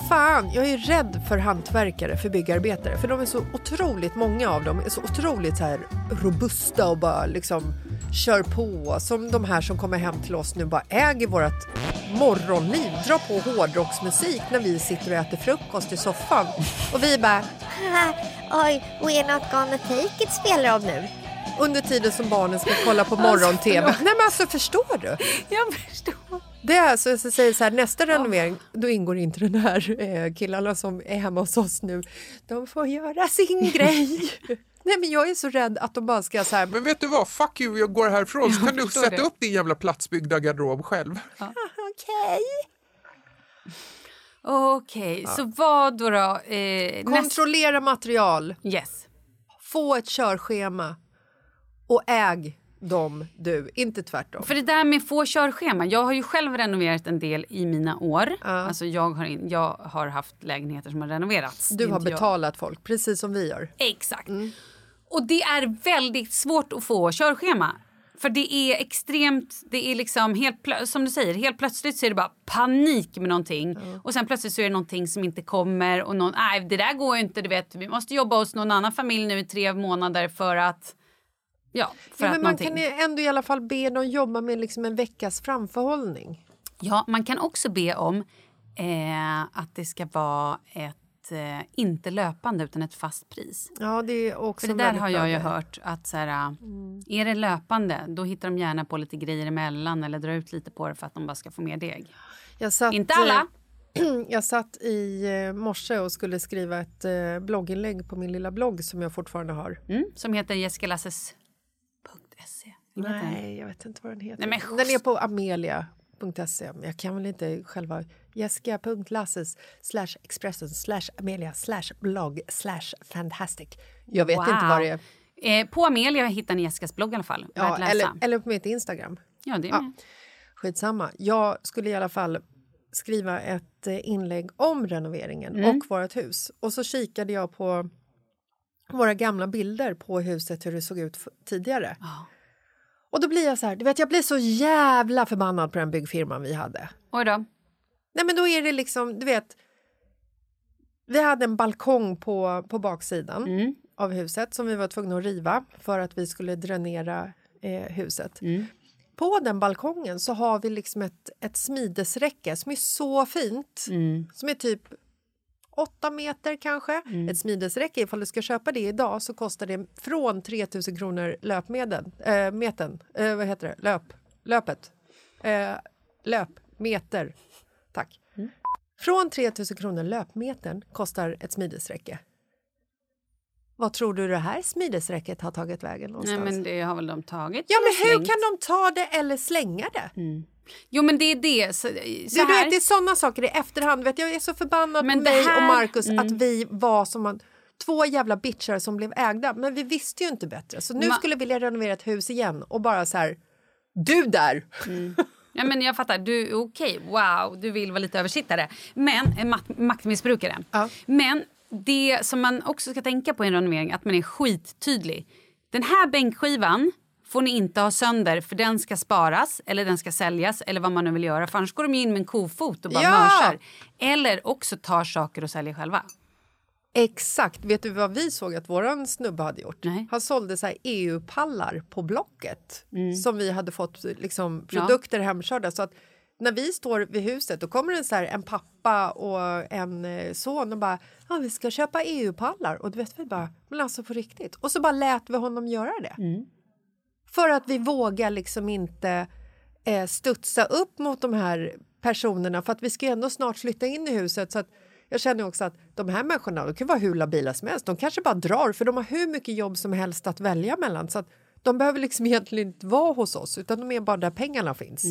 fan, jag är rädd för hantverkare, för byggarbetare. För de är så otroligt, många av dem är så otroligt så här robusta och bara liksom kör på. Som de här som kommer hem till oss nu bara äger vårt morgonliv, drar på hårdrocksmusik när vi sitter och äter frukost i soffan. Och vi bara, Oj, We're Not Gonna Take It spelar de nu. under tiden som barnen ska kolla på morgon-tv. Nej men alltså förstår du? Jag förstår. Det är alltså, jag säger så här, nästa renovering, då ingår inte den här eh, killarna som är hemma hos oss nu. De får göra sin grej. Nej men jag är så rädd att de bara ska så här... Men vet du vad, fuck you, jag går härifrån så Jag kan du sätta det. upp din jävla platsbyggda garderob själv. Okej. Okej, Ja. så vad då? då eh, Kontrollera material. Yes. Få ett körschema och äg dem du, inte tvärtom. För det där med få körschema. Jag har ju själv renoverat en del i mina år. Alltså jag, har in, jag har haft lägenheter som har renoverats. Du har inte jag. betalat folk, precis som vi gör. Exakt. Och det är väldigt svårt att få körschema. För det är extremt, det är liksom helt plö- som du säger, helt plötsligt så är det bara panik med någonting. Och sen plötsligt så är det någonting som inte kommer och någon, nej det där går ju inte, du vet, vi måste jobba hos någon annan familj nu i tre månader för att, ja, för Ja, att men man någonting. kan ändå i alla fall be dem jobba med liksom en veckas framförhållning. Ja, man kan också be om eh, att det ska vara ett eh, inte löpande utan ett fast pris. Ja, det är också För det där har jag ju hört att så här, är det löpande då hittar de gärna på lite grejer emellan eller drar ut lite på det för att de bara ska få mer deg. Jag satt, Inte alla. eh, Jag satt i eh, morse och skulle skriva ett eh, blogginlägg på min lilla blogg som jag fortfarande har. Mm, som heter jessikalasses.se. Nej, jag vet inte vad den heter. Nej, men den är på amelia.se. Jag kan väl inte själva... Jessica.lasses slash Expressen slash Amelia slash blogg slash fantastic. Jag vet inte vad det är. Eh, på Amelia hittar ni Jessicas blogg i alla fall. Ja, eller, eller på mitt Instagram. Ja, det är Ja. med. Skitsamma. Jag skulle i alla fall skriva ett eh, inlägg om renoveringen Mm. och vårt hus. Och så kikade jag på våra gamla bilder på huset, hur det såg ut tidigare. Och då blir jag så här, du vet, jag blir så jävla förbannad på den byggfirman vi hade. Oj då. Nej men då är det liksom, du vet. Vi hade en balkong på, på baksidan Mm. av huset som vi var tvungna att riva för att vi skulle dränera eh, huset. Mm. På den balkongen så har vi liksom ett, ett smidesräcke som är så fint. Mm. Som är typ åtta meter kanske. Ett smidesräcke, ifall du ska köpa det idag så kostar det från 3000 kronor löpmedel, äh, meten, eh, vad heter det, löp, löpet, eh, löpmeter, tack. Från 3000 kronor löpmetern kostar ett smidesräcke. Vad tror du det här smidesräcket har tagit vägen någonstans? Nej, men det har väl de tagit. Ja, men hur kan de ta det eller slänga det? Jo, men det är det. Så, så Du, vet, det är såna saker i efterhand. Vet, jag är så förbannad Men på mig här- och Marcus mm. att vi var som man, två jävla bitchar som blev ägda. Men vi visste ju inte bättre. Så nu Ma- skulle vi vilja renovera ett hus igen och bara så här... Du där! Ja, men jag fattar. Du, okej, wow, du vill vara lite översittare. Men en mak- maktmissbrukare. Men det som man också ska tänka på i en renovering att man är skittydlig. Den här bänkskivan får ni inte ha sönder för den ska sparas eller den ska säljas eller vad man nu vill göra. För annars går de in med en kofot och bara Ja! mörsar. Eller också tar saker och säljer själva. Exakt. Vet du vad vi såg att våran snubbe hade gjort? Han sålde så EU-pallar på Blocket som vi hade fått liksom, produkter hemkörda. Så att när vi står vid huset då kommer det så en pappa och en eh, son och bara ja, vi ska köpa EU-pallar. Och du vet vi bara, men alltså på riktigt. Och så bara lät vi honom göra det. För att vi vågar liksom inte eh, studsa upp mot de här personerna för att vi ska ändå snart flytta in i huset. Så att jag känner också att de här människorna de kan vara hur labila som helst. De kanske bara drar för de har hur mycket jobb som helst att välja mellan. Så att de behöver liksom egentligen inte vara hos oss utan de är bara där pengarna finns.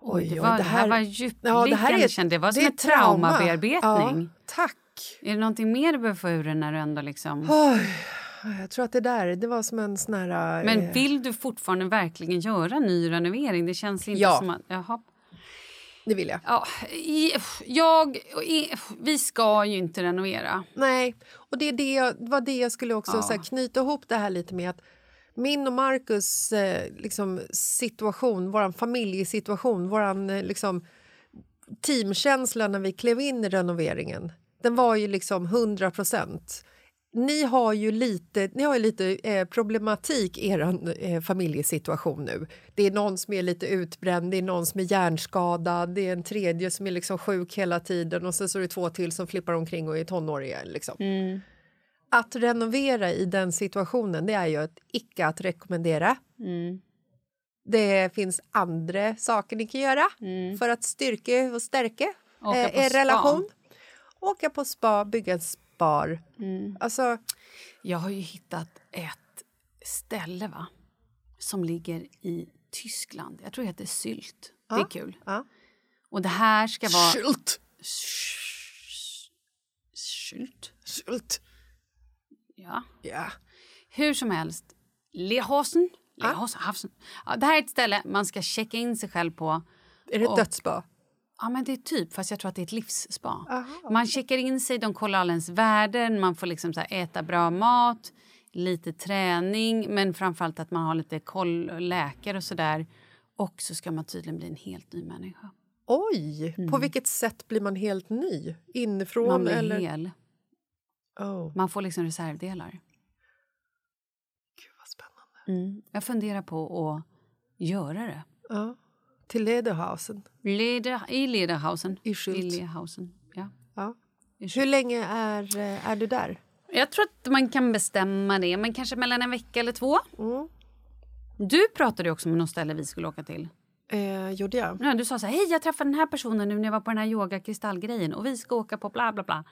Oj, det, var, det, här var djupliggande. det här är- kände jag. Det var som det är en traumabearbetning. Ja, tack! Är det någonting mer du behöver få ur den när du ändå liksom... Oj, jag tror att det där det var som en sån här... Men eh, vill du fortfarande verkligen göra ny renovering? Det känns inte Ja. som att... Jaha. Det vill jag. Ja, jag, vi ska ju inte renovera. Nej, och det, är det jag- var det jag skulle också Ja. så här, knyta ihop det här lite med att min och Marcus eh, liksom, situation, vår familjesituation, vår eh, liksom, teamkänsla när vi klev in i renoveringen, den var ju liksom 100 procent. Ni har ju lite, ni har ju lite eh, problematik i er eh, familjesituation nu. Det är någon som är lite utbränd, det är någon som är hjärnskadad, det är en tredje som är liksom sjuk hela tiden och sen så är det två till som flippar omkring och är tonåringar. Liksom. Att renovera i den situationen det är ju ett icke att rekommendera. Det finns andra saker ni kan göra för att styrka och stärka Mm. Eh, er spa. relation. Åka på spa, bygga en spar. Mm. Alltså, Jag har ju hittat ett ställe va? som ligger i Tyskland. Jag tror det heter Sylt. Det är Ja, kul. ja. Och det här ska vara... Sylt! Sylt? Sylt. Ja. Ja. Hur som helst. Lehosen. Lehosen. Ja, det här är ett ställe man ska checka in sig själv på. Är det ett Och- dödsspa? Ja, men det är typ, fast jag tror att det är ett livsspa. Man checkar in sig, de kollar alla ens värden, man får liksom så äta bra mat, lite träning, men framförallt att man har lite koll, och läkare och sådär. Och så ska man tydligen bli en helt ny människa. Oj! På vilket sätt blir man helt ny? Inifrån Mm. Man blir eller? hel. Oh. Man får liksom reservdelar. Gud vad spännande. Mm. Jag funderar på att göra det. Ja. Till Lederhausen. Leder, I Lederhausen. I Schult. I Lederhausen. Ja. Ja. I Schult. Hur länge är, eh, är du där? Jag tror att man kan bestämma det, men kanske mellan en vecka eller två. Mm. Du pratade också om något ställe vi skulle åka till. Eh, gjorde jag? Ja, du sa så här, hej jag träffade den här personen nu när jag var på den här yoga kristallgrejen och vi ska åka på bla bla bla.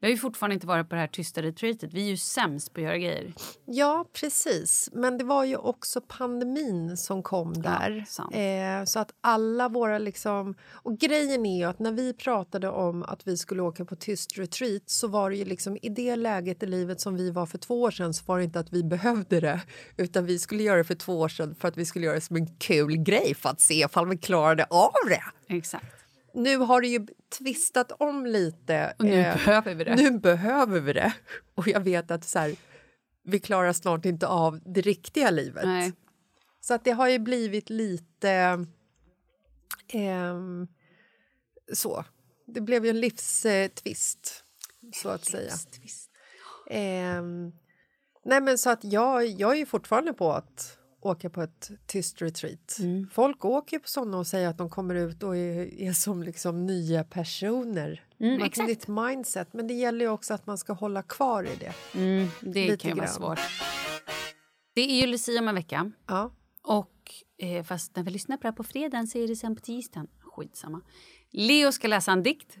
Vi har ju fortfarande inte varit på det här tysta retreatet. Vi är ju sämst på att göra grejer. Ja, precis. Men det var ju också pandemin som kom där. sant. eh, så att alla våra... liksom... Och grejen är ju att när vi pratade om att vi skulle åka på tyst retreat så var det ju liksom i det läget i livet som vi var för två år sedan så var det inte att vi behövde det utan vi skulle göra det för två år sedan för att vi skulle göra det som en kul grej för att se ifall vi klarade av det. Exakt. Nu har det ju tvistat om lite. Och nu behöver vi det. Nu behöver vi det. Och jag vet att så här, vi klarar snart inte av det riktiga livet. Nej. Så att det har ju blivit lite... ehm, så. Det blev ju en livstvist, så att säga. Ehm, nej, men så att jag, jag är ju fortfarande på att åka på ett tyst retreat. Mm. Folk åker på såna och säger att de kommer ut och är, är som liksom nya personer. Mm, Man har exakt. ett mindset, men det gäller ju också att man ska hålla kvar i det. Mm, det Lite kan ju vara svårt. Det är ju Lucia om en vecka. Ja. Och eh, fast när vi lyssnar på det här på fredagen så är det sen på tisdagen. Skitsamma. Leo ska läsa en dikt.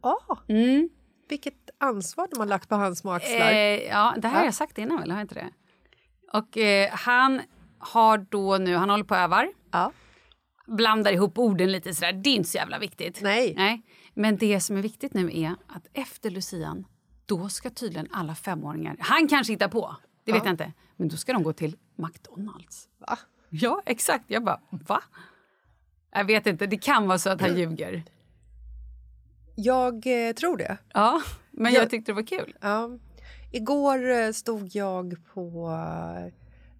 Ah, Mm. vilket ansvar de har lagt på hans små axlar. Eh, ja, det här har Ja. jag sagt innan väl? Har jag inte det? Och eh, han har då nu, han håller på och övar. Ja. Blandar ihop orden lite sådär. Det är inte så jävla viktigt. Nej. Nej. Men det som är viktigt nu är att efter lucian, då ska tydligen alla femåringar, han kanske hittar på, det vet Ja. jag inte, men då ska de gå till McDonalds. Va? Ja, exakt. Jag bara, va? Jag vet inte, det kan vara så att han ljuger. Jag eh, tror det. Ja, men Jag- jag tyckte det var kul. Ja. Igår eh, stod jag på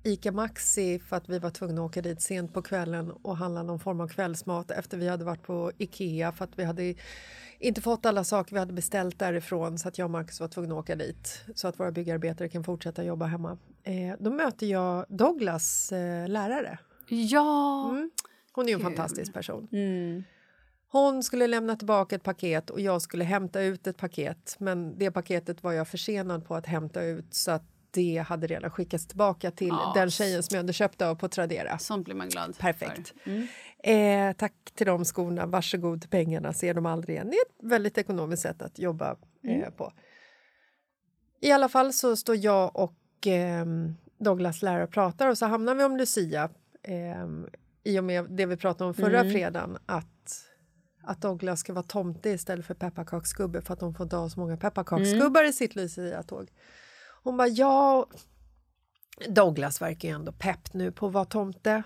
Ica Maxi för att vi var tvungna att åka dit sent på kvällen och handla någon form av kvällsmat efter vi hade varit på Ikea för att vi hade inte fått alla saker vi hade beställt därifrån så att jag och Marcus var tvungna att åka dit så att våra byggarbetare kan fortsätta jobba hemma. Eh, då möter jag Douglas eh, lärare. Ja. Mm. Hon är ju en fantastisk person. Mm. Hon skulle lämna tillbaka ett paket och jag skulle hämta ut ett paket. Men det paketet var jag försenad på att hämta ut så att det hade redan skickats tillbaka till Ja. den tjejen som jag hade köpt av på Tradera. Sånt blir man glad Perfekt. Mm. Eh, tack till de skorna, varsågod pengarna, ser de aldrig igen. Det är ett väldigt ekonomiskt sätt att jobba eh, Mm. på. I alla fall så står jag och eh, Douglas lärare och pratar och så hamnar vi om Lucia eh, i och med det vi pratade om förra Mm. fredagen att, att Douglas ska vara tomte istället för pepparkaksgubbe för att de får inte ha så många pepparkaksgubbar Mm. i sitt Lucia-tåg. Hon bara ja, Douglas verkar ju ändå pepp nu på att vara tomte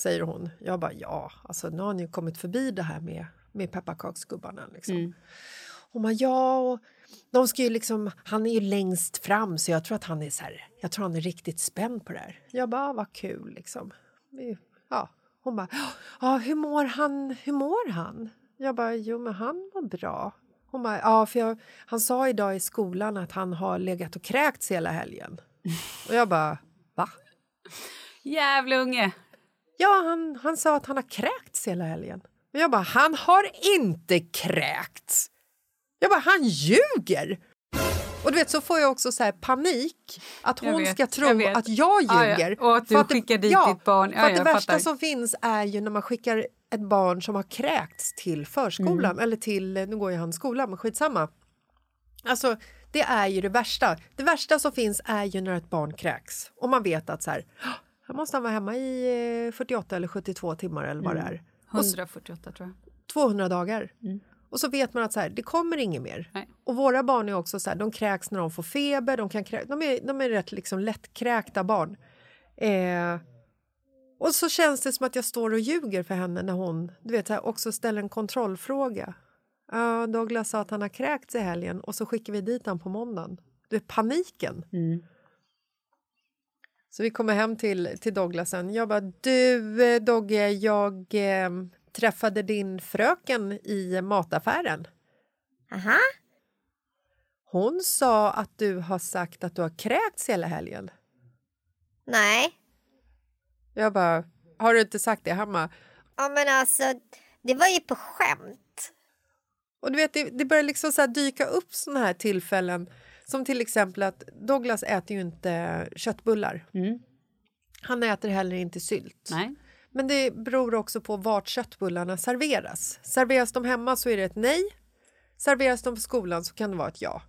säger hon. Jag bara ja, alltså nu har ni ju kommit förbi det här med, med pepparkaksgubbarna. Liksom. Mm. Hon bara ja, och de ska ju liksom, han är ju längst fram så jag tror att han är så här, jag tror han är riktigt spänd på det här. Jag bara ah, vad kul liksom. Ja. Hon bara ja, hur mår han? Hur mår han? Jag bara jo men han mår bra. Hon bara ja, för jag, han sa idag i skolan att han har legat och kräkts hela helgen. Och jag bara va? Jävla unge! Ja, han, han sa att han har kräkts hela helgen. Och jag bara, han har inte kräkts! Jag bara, han ljuger! Och du vet så får jag också så panik att hon vet, ska tro jag att jag Ja, ja. ljuger. Och att du det- skickar dit ja, ditt barn. Ja, för att det värsta fattar. som finns är ju när man skickar ett barn som har kräkts till förskolan Mm. eller till, nu går ju han skolan men skitsamma. Alltså det är ju det värsta. Det värsta som finns är ju när ett barn kräks och man vet att så här, "Åh, här måste han vara hemma i eh, 48 eller 72 timmar eller vad det är. Och s- 148 tror jag. 200 dagar. Mm. Och så vet man att så här, det kommer inget mer. Och våra barn är också så här, de kräks när de får feber, de, kan krä- de, är, de är rätt liksom lättkräkta barn. Eh, och så känns det som att jag står och ljuger för henne när hon du vet, här, också ställer en kontrollfråga. Ja, Douglas sa att han har kräkts i helgen och så skickar vi dit han på måndagen. Du vet, paniken. Så vi kommer hem till, till Douglas sen. Jag bara, du eh, Dogge, jag eh, träffade din fröken i mataffären. Aha. Hon sa att du har sagt att du har kräkts hela helgen. Nej. Jag bara, har du inte sagt det hemma? Ja, men alltså, det var ju på skämt. Och du vet, det, det börjar liksom så här dyka upp såna här tillfällen som till exempel att Douglas äter ju inte köttbullar. Han äter heller inte sylt. Nej. Men det beror också på vart köttbullarna serveras. Serveras de hemma så är det ett nej. Serveras de på skolan så kan det vara ett ja.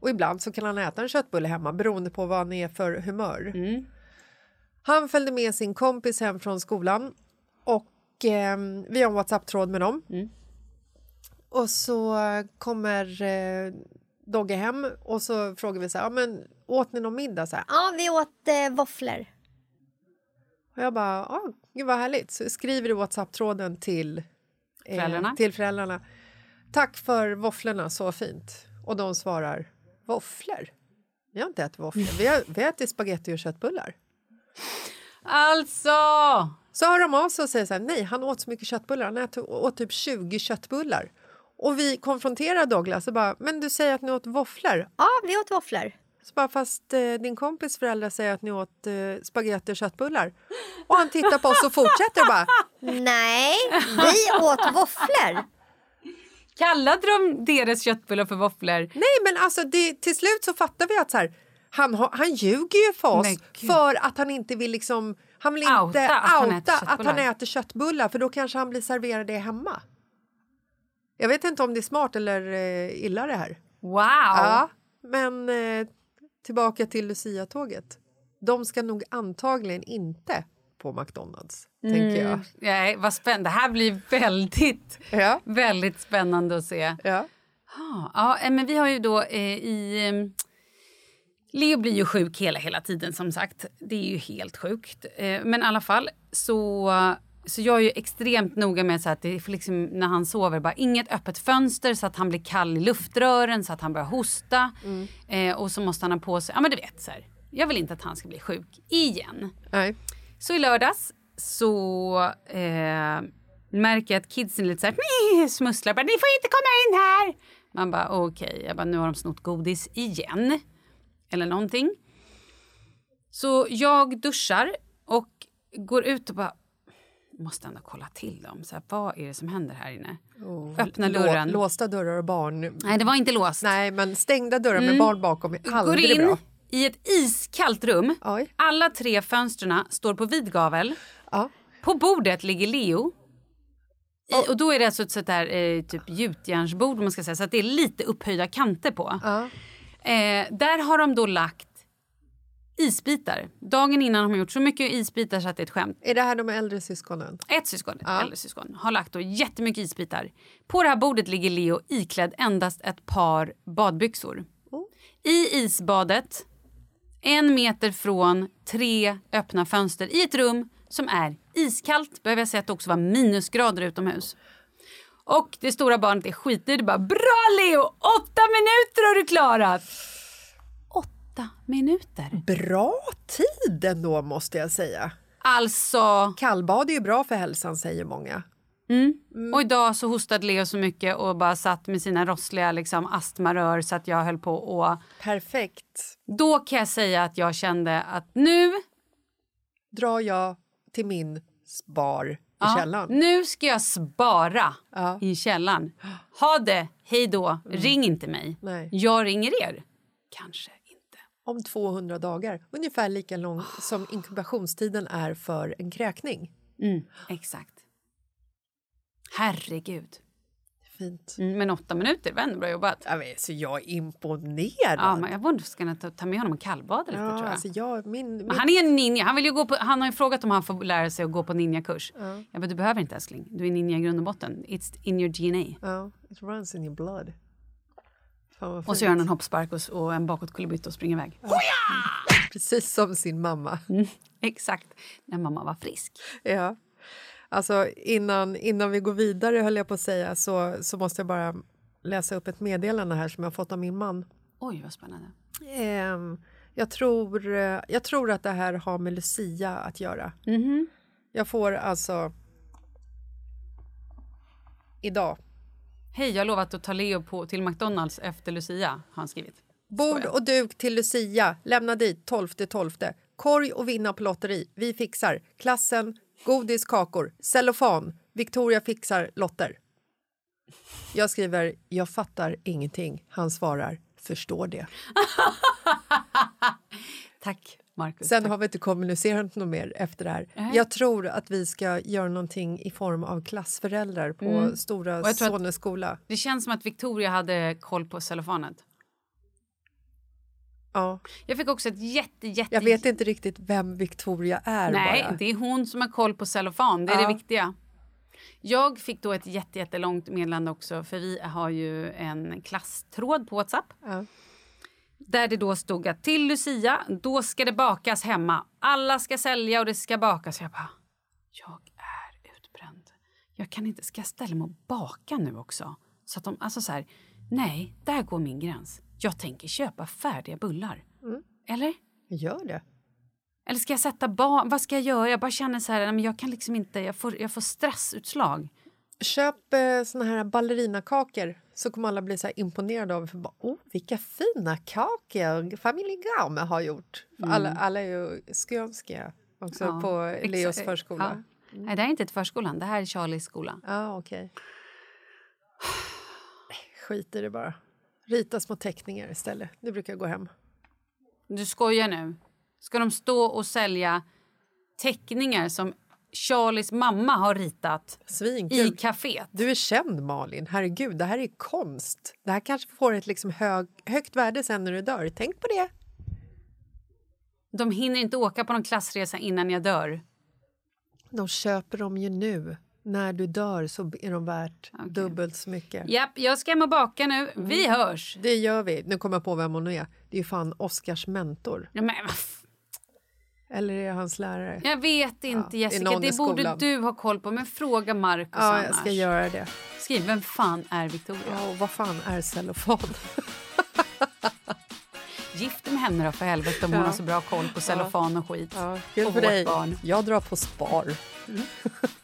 Och ibland så kan han äta en köttbulle hemma beroende på vad han är för humör. Han följde med sin kompis hem från skolan och eh, vi har en Whatsapp-tråd med dem. Och så kommer eh, Dogge hem och så frågar vi så här, ja, men åt ni någon middag? Så här, Ja, vi åt eh, våfflor. Och jag bara, ah, gud vad härligt. Så skriver i Whatsapp-tråden till Föräldrarna. till föräldrarna. Tack för våfflorna, så fint. Och de svarar, våfflor? Vi har inte ätit våfflor, vi har, vi har ätit spagetti och köttbullar. Alltså! Så hör de av sig och säger så här, nej, han åt så mycket köttbullar, han åt, åt typ 20 köttbullar. Och vi konfronterar Douglas och bara, men du säger att ni åt våfflor? Ja, vi åt våfflor. Så bara, fast eh, din kompis föräldrar säger att ni åt eh, spagetti och köttbullar. Och han tittar på oss och fortsätter och bara, Nej, vi åt våfflor. Kallade de deras köttbullar för våfflor? Nej, men alltså det, till slut så fattar vi att så här, han, han ljuger ju för oss för att han inte vill liksom han vill inte Outa att han äter att han äter köttbullar för då kanske han blir serverad det hemma. Jag vet inte om det är smart eller eh, illa det här. Wow! Ja, men eh, tillbaka till Lucia-tåget. De ska nog antagligen inte på McDonalds, tänker jag. Mm. Nej, vad spännande. Det här blir väldigt, Ja. väldigt spännande att se. Ja. Ah, ja, eh, men vi har ju då eh, i... Leo blir ju sjuk hela, hela tiden som sagt. Det är ju helt sjukt. Eh, men i alla fall så, så jag är ju extremt noga med så att det liksom, när han sover bara inget öppet fönster så att han blir kall i luftrören så att han börjar hosta. Eh, och så måste han ha på sig, ja men du vet så här. Jag vill inte att han ska bli sjuk igen. Nej. Så i lördags så eh, märker jag att kidsen lite så här, smusslar. Bara, Ni får inte komma in här! Man bara okej, jag bara, nu har de snott godis igen. Eller någonting. Så jag duschar och går ut och bara måste ändå kolla till dem. Så här, vad är det som händer här inne? Öppnar Lå- dörren. låsta dörrar och barn. Nej, det var inte låst. Nej, men stängda dörrar med Mm. barn bakom är Går aldrig in bra. i ett iskallt rum. Oj. Alla tre fönstren står på vid gavel. Ja. På bordet ligger Leo. I, och då är det alltså ett sånt där eh, typ gjutjärnsbord man ska säga, så att det är lite upphöjda kanter på. Ja. Eh, där har de då lagt isbitar. Dagen innan har de gjort så mycket isbitar så att det är ett skämt. Är det här de äldre syskonen? Ett syskon, ett äldre syskon, har lagt då jättemycket isbitar. På det här bordet ligger Leo iklädd endast ett par badbyxor. I isbadet, en meter från tre öppna fönster i ett rum som är iskallt. Behöver jag säga att det också var minusgrader utomhus. Och det stora barnet är skitnöjd och bara “Bra Leo! Åtta minuter har du klarat!” Åtta minuter? Bra tid ändå måste jag säga. Alltså... Kallbad är ju bra för hälsan säger många. Mm. Och idag så hostade Leo så mycket och bara satt med sina rossliga liksom, astmarör så att jag höll på och... Perfekt. Då kan jag säga att jag kände att nu... Drar jag till min i ja, källaren. Nu ska jag spara i källaren. Ha det, hej då, ring inte mig. Nej. Jag ringer er. kanske inte. Om 200 dagar. Ungefär lika lång som inkubationstiden är för en kräkning. Mm, exakt. Herregud. Fint. Mm, men åtta minuter, var ändå bra jobbat. Ja, men, så jag är imponerad. Ja, men jag borde ska ta, ta med honom och kallbada lite Ja, tror jag. alltså jag min, min... Han är en ninja. Han, vill ju gå på, han har ju frågat om han får lära sig att gå på ninjakurs. Ja. Jag bara, du behöver inte älskling. Du är ninja i grund och botten. It's in your DNA. Ja, it runs in your blood. Och så gör han en hoppspark och, och en bakåtkullerbytta och springer iväg. Precis som sin mamma. Mm, exakt. När mamma var frisk. Ja. Alltså, innan, innan vi går vidare, höll jag på att säga, så, så måste jag bara läsa upp ett meddelande här som jag fått av min man. Oj, vad spännande. Ehm, jag, tror, eh, jag tror att det här har med Lucia att göra. Mhm. Jag får alltså... Idag. Hej, jag har lovat att ta Leo på, till McDonalds efter Lucia, har han skrivit. Bord och duk till Lucia. Lämna dit 12 12. Korg och vinna på lotteri. Vi fixar. Klassen, godis, kakor, cellofan. Victoria fixar lotter. Jag skriver jag fattar ingenting. Han svarar förstår det. Tack, Marcus. Sen har vi inte kommunicerat något mer efter det här. Nej. Jag tror att vi ska göra någonting i form av klassföräldrar på Mm. Stora Sonnes skola. Det känns som att Victoria hade koll på cellofanet. Ja. Jag fick också ett jätte, jätte... Jag vet inte riktigt vem Victoria är Nej, bara. det är hon som har koll på cellofan. Det är Ja. det viktiga. Jag fick då ett jätte, jättelångt meddelande också för vi har ju en klasstråd på Whatsapp. Ja. Där det då stod att till Lucia, då ska det bakas hemma. Alla ska sälja och det ska bakas. Jag bara, jag är utbränd. Jag kan inte, ska jag ställa mig och baka nu också? Så att de, alltså så här, nej, där går min gräns. Jag tänker köpa färdiga bullar. Mm. Eller? Gör det. Eller ska jag sätta barn? Vad ska jag göra? Jag bara känner så här, men jag kan liksom inte, jag får, jag får stressutslag. Köp eh, såna här ballerinakakor så kommer alla bli så imponerade av för bara, oh, vilka fina kakor familjen Graume har gjort. Mm. Alla, alla är ju skånska också Ja, på Leos förskola. Ja. Nej, det här är inte ett förskolan, det här är Charlies skola. Ja, okej. Skit i det bara. Rita små teckningar istället. Det brukar gå hem. Du skojar nu? Ska de stå och sälja teckningar som Charlies mamma har ritat Svinkul. i kaféet? Du är känd, Malin. Herregud, det här är konst. Det här kanske får ett liksom hög, högt värde sen när du dör. Tänk på det. De hinner inte åka på någon klassresa innan jag dör. De köper dem ju nu. När du dör så är de värt dubbelt så mycket. Japp, jag ska hem och baka nu. Vi hörs! Det gör vi. Nu kommer jag på vem hon är. Det är ju fan Oscars mentor. Ja, men, Eller är det hans lärare? jag vet inte, Ja, Jessica. Det borde du ha koll på. Men fråga Markus Ja, annars. jag ska göra det. Skriv, vem fan är Victoria? Ja, och vad fan är cellofan? Gift med henne då för helvete om hon Ja. har så bra koll på cellofan och skit. Ja, kul och vårt dig. barn. Jag drar på spar.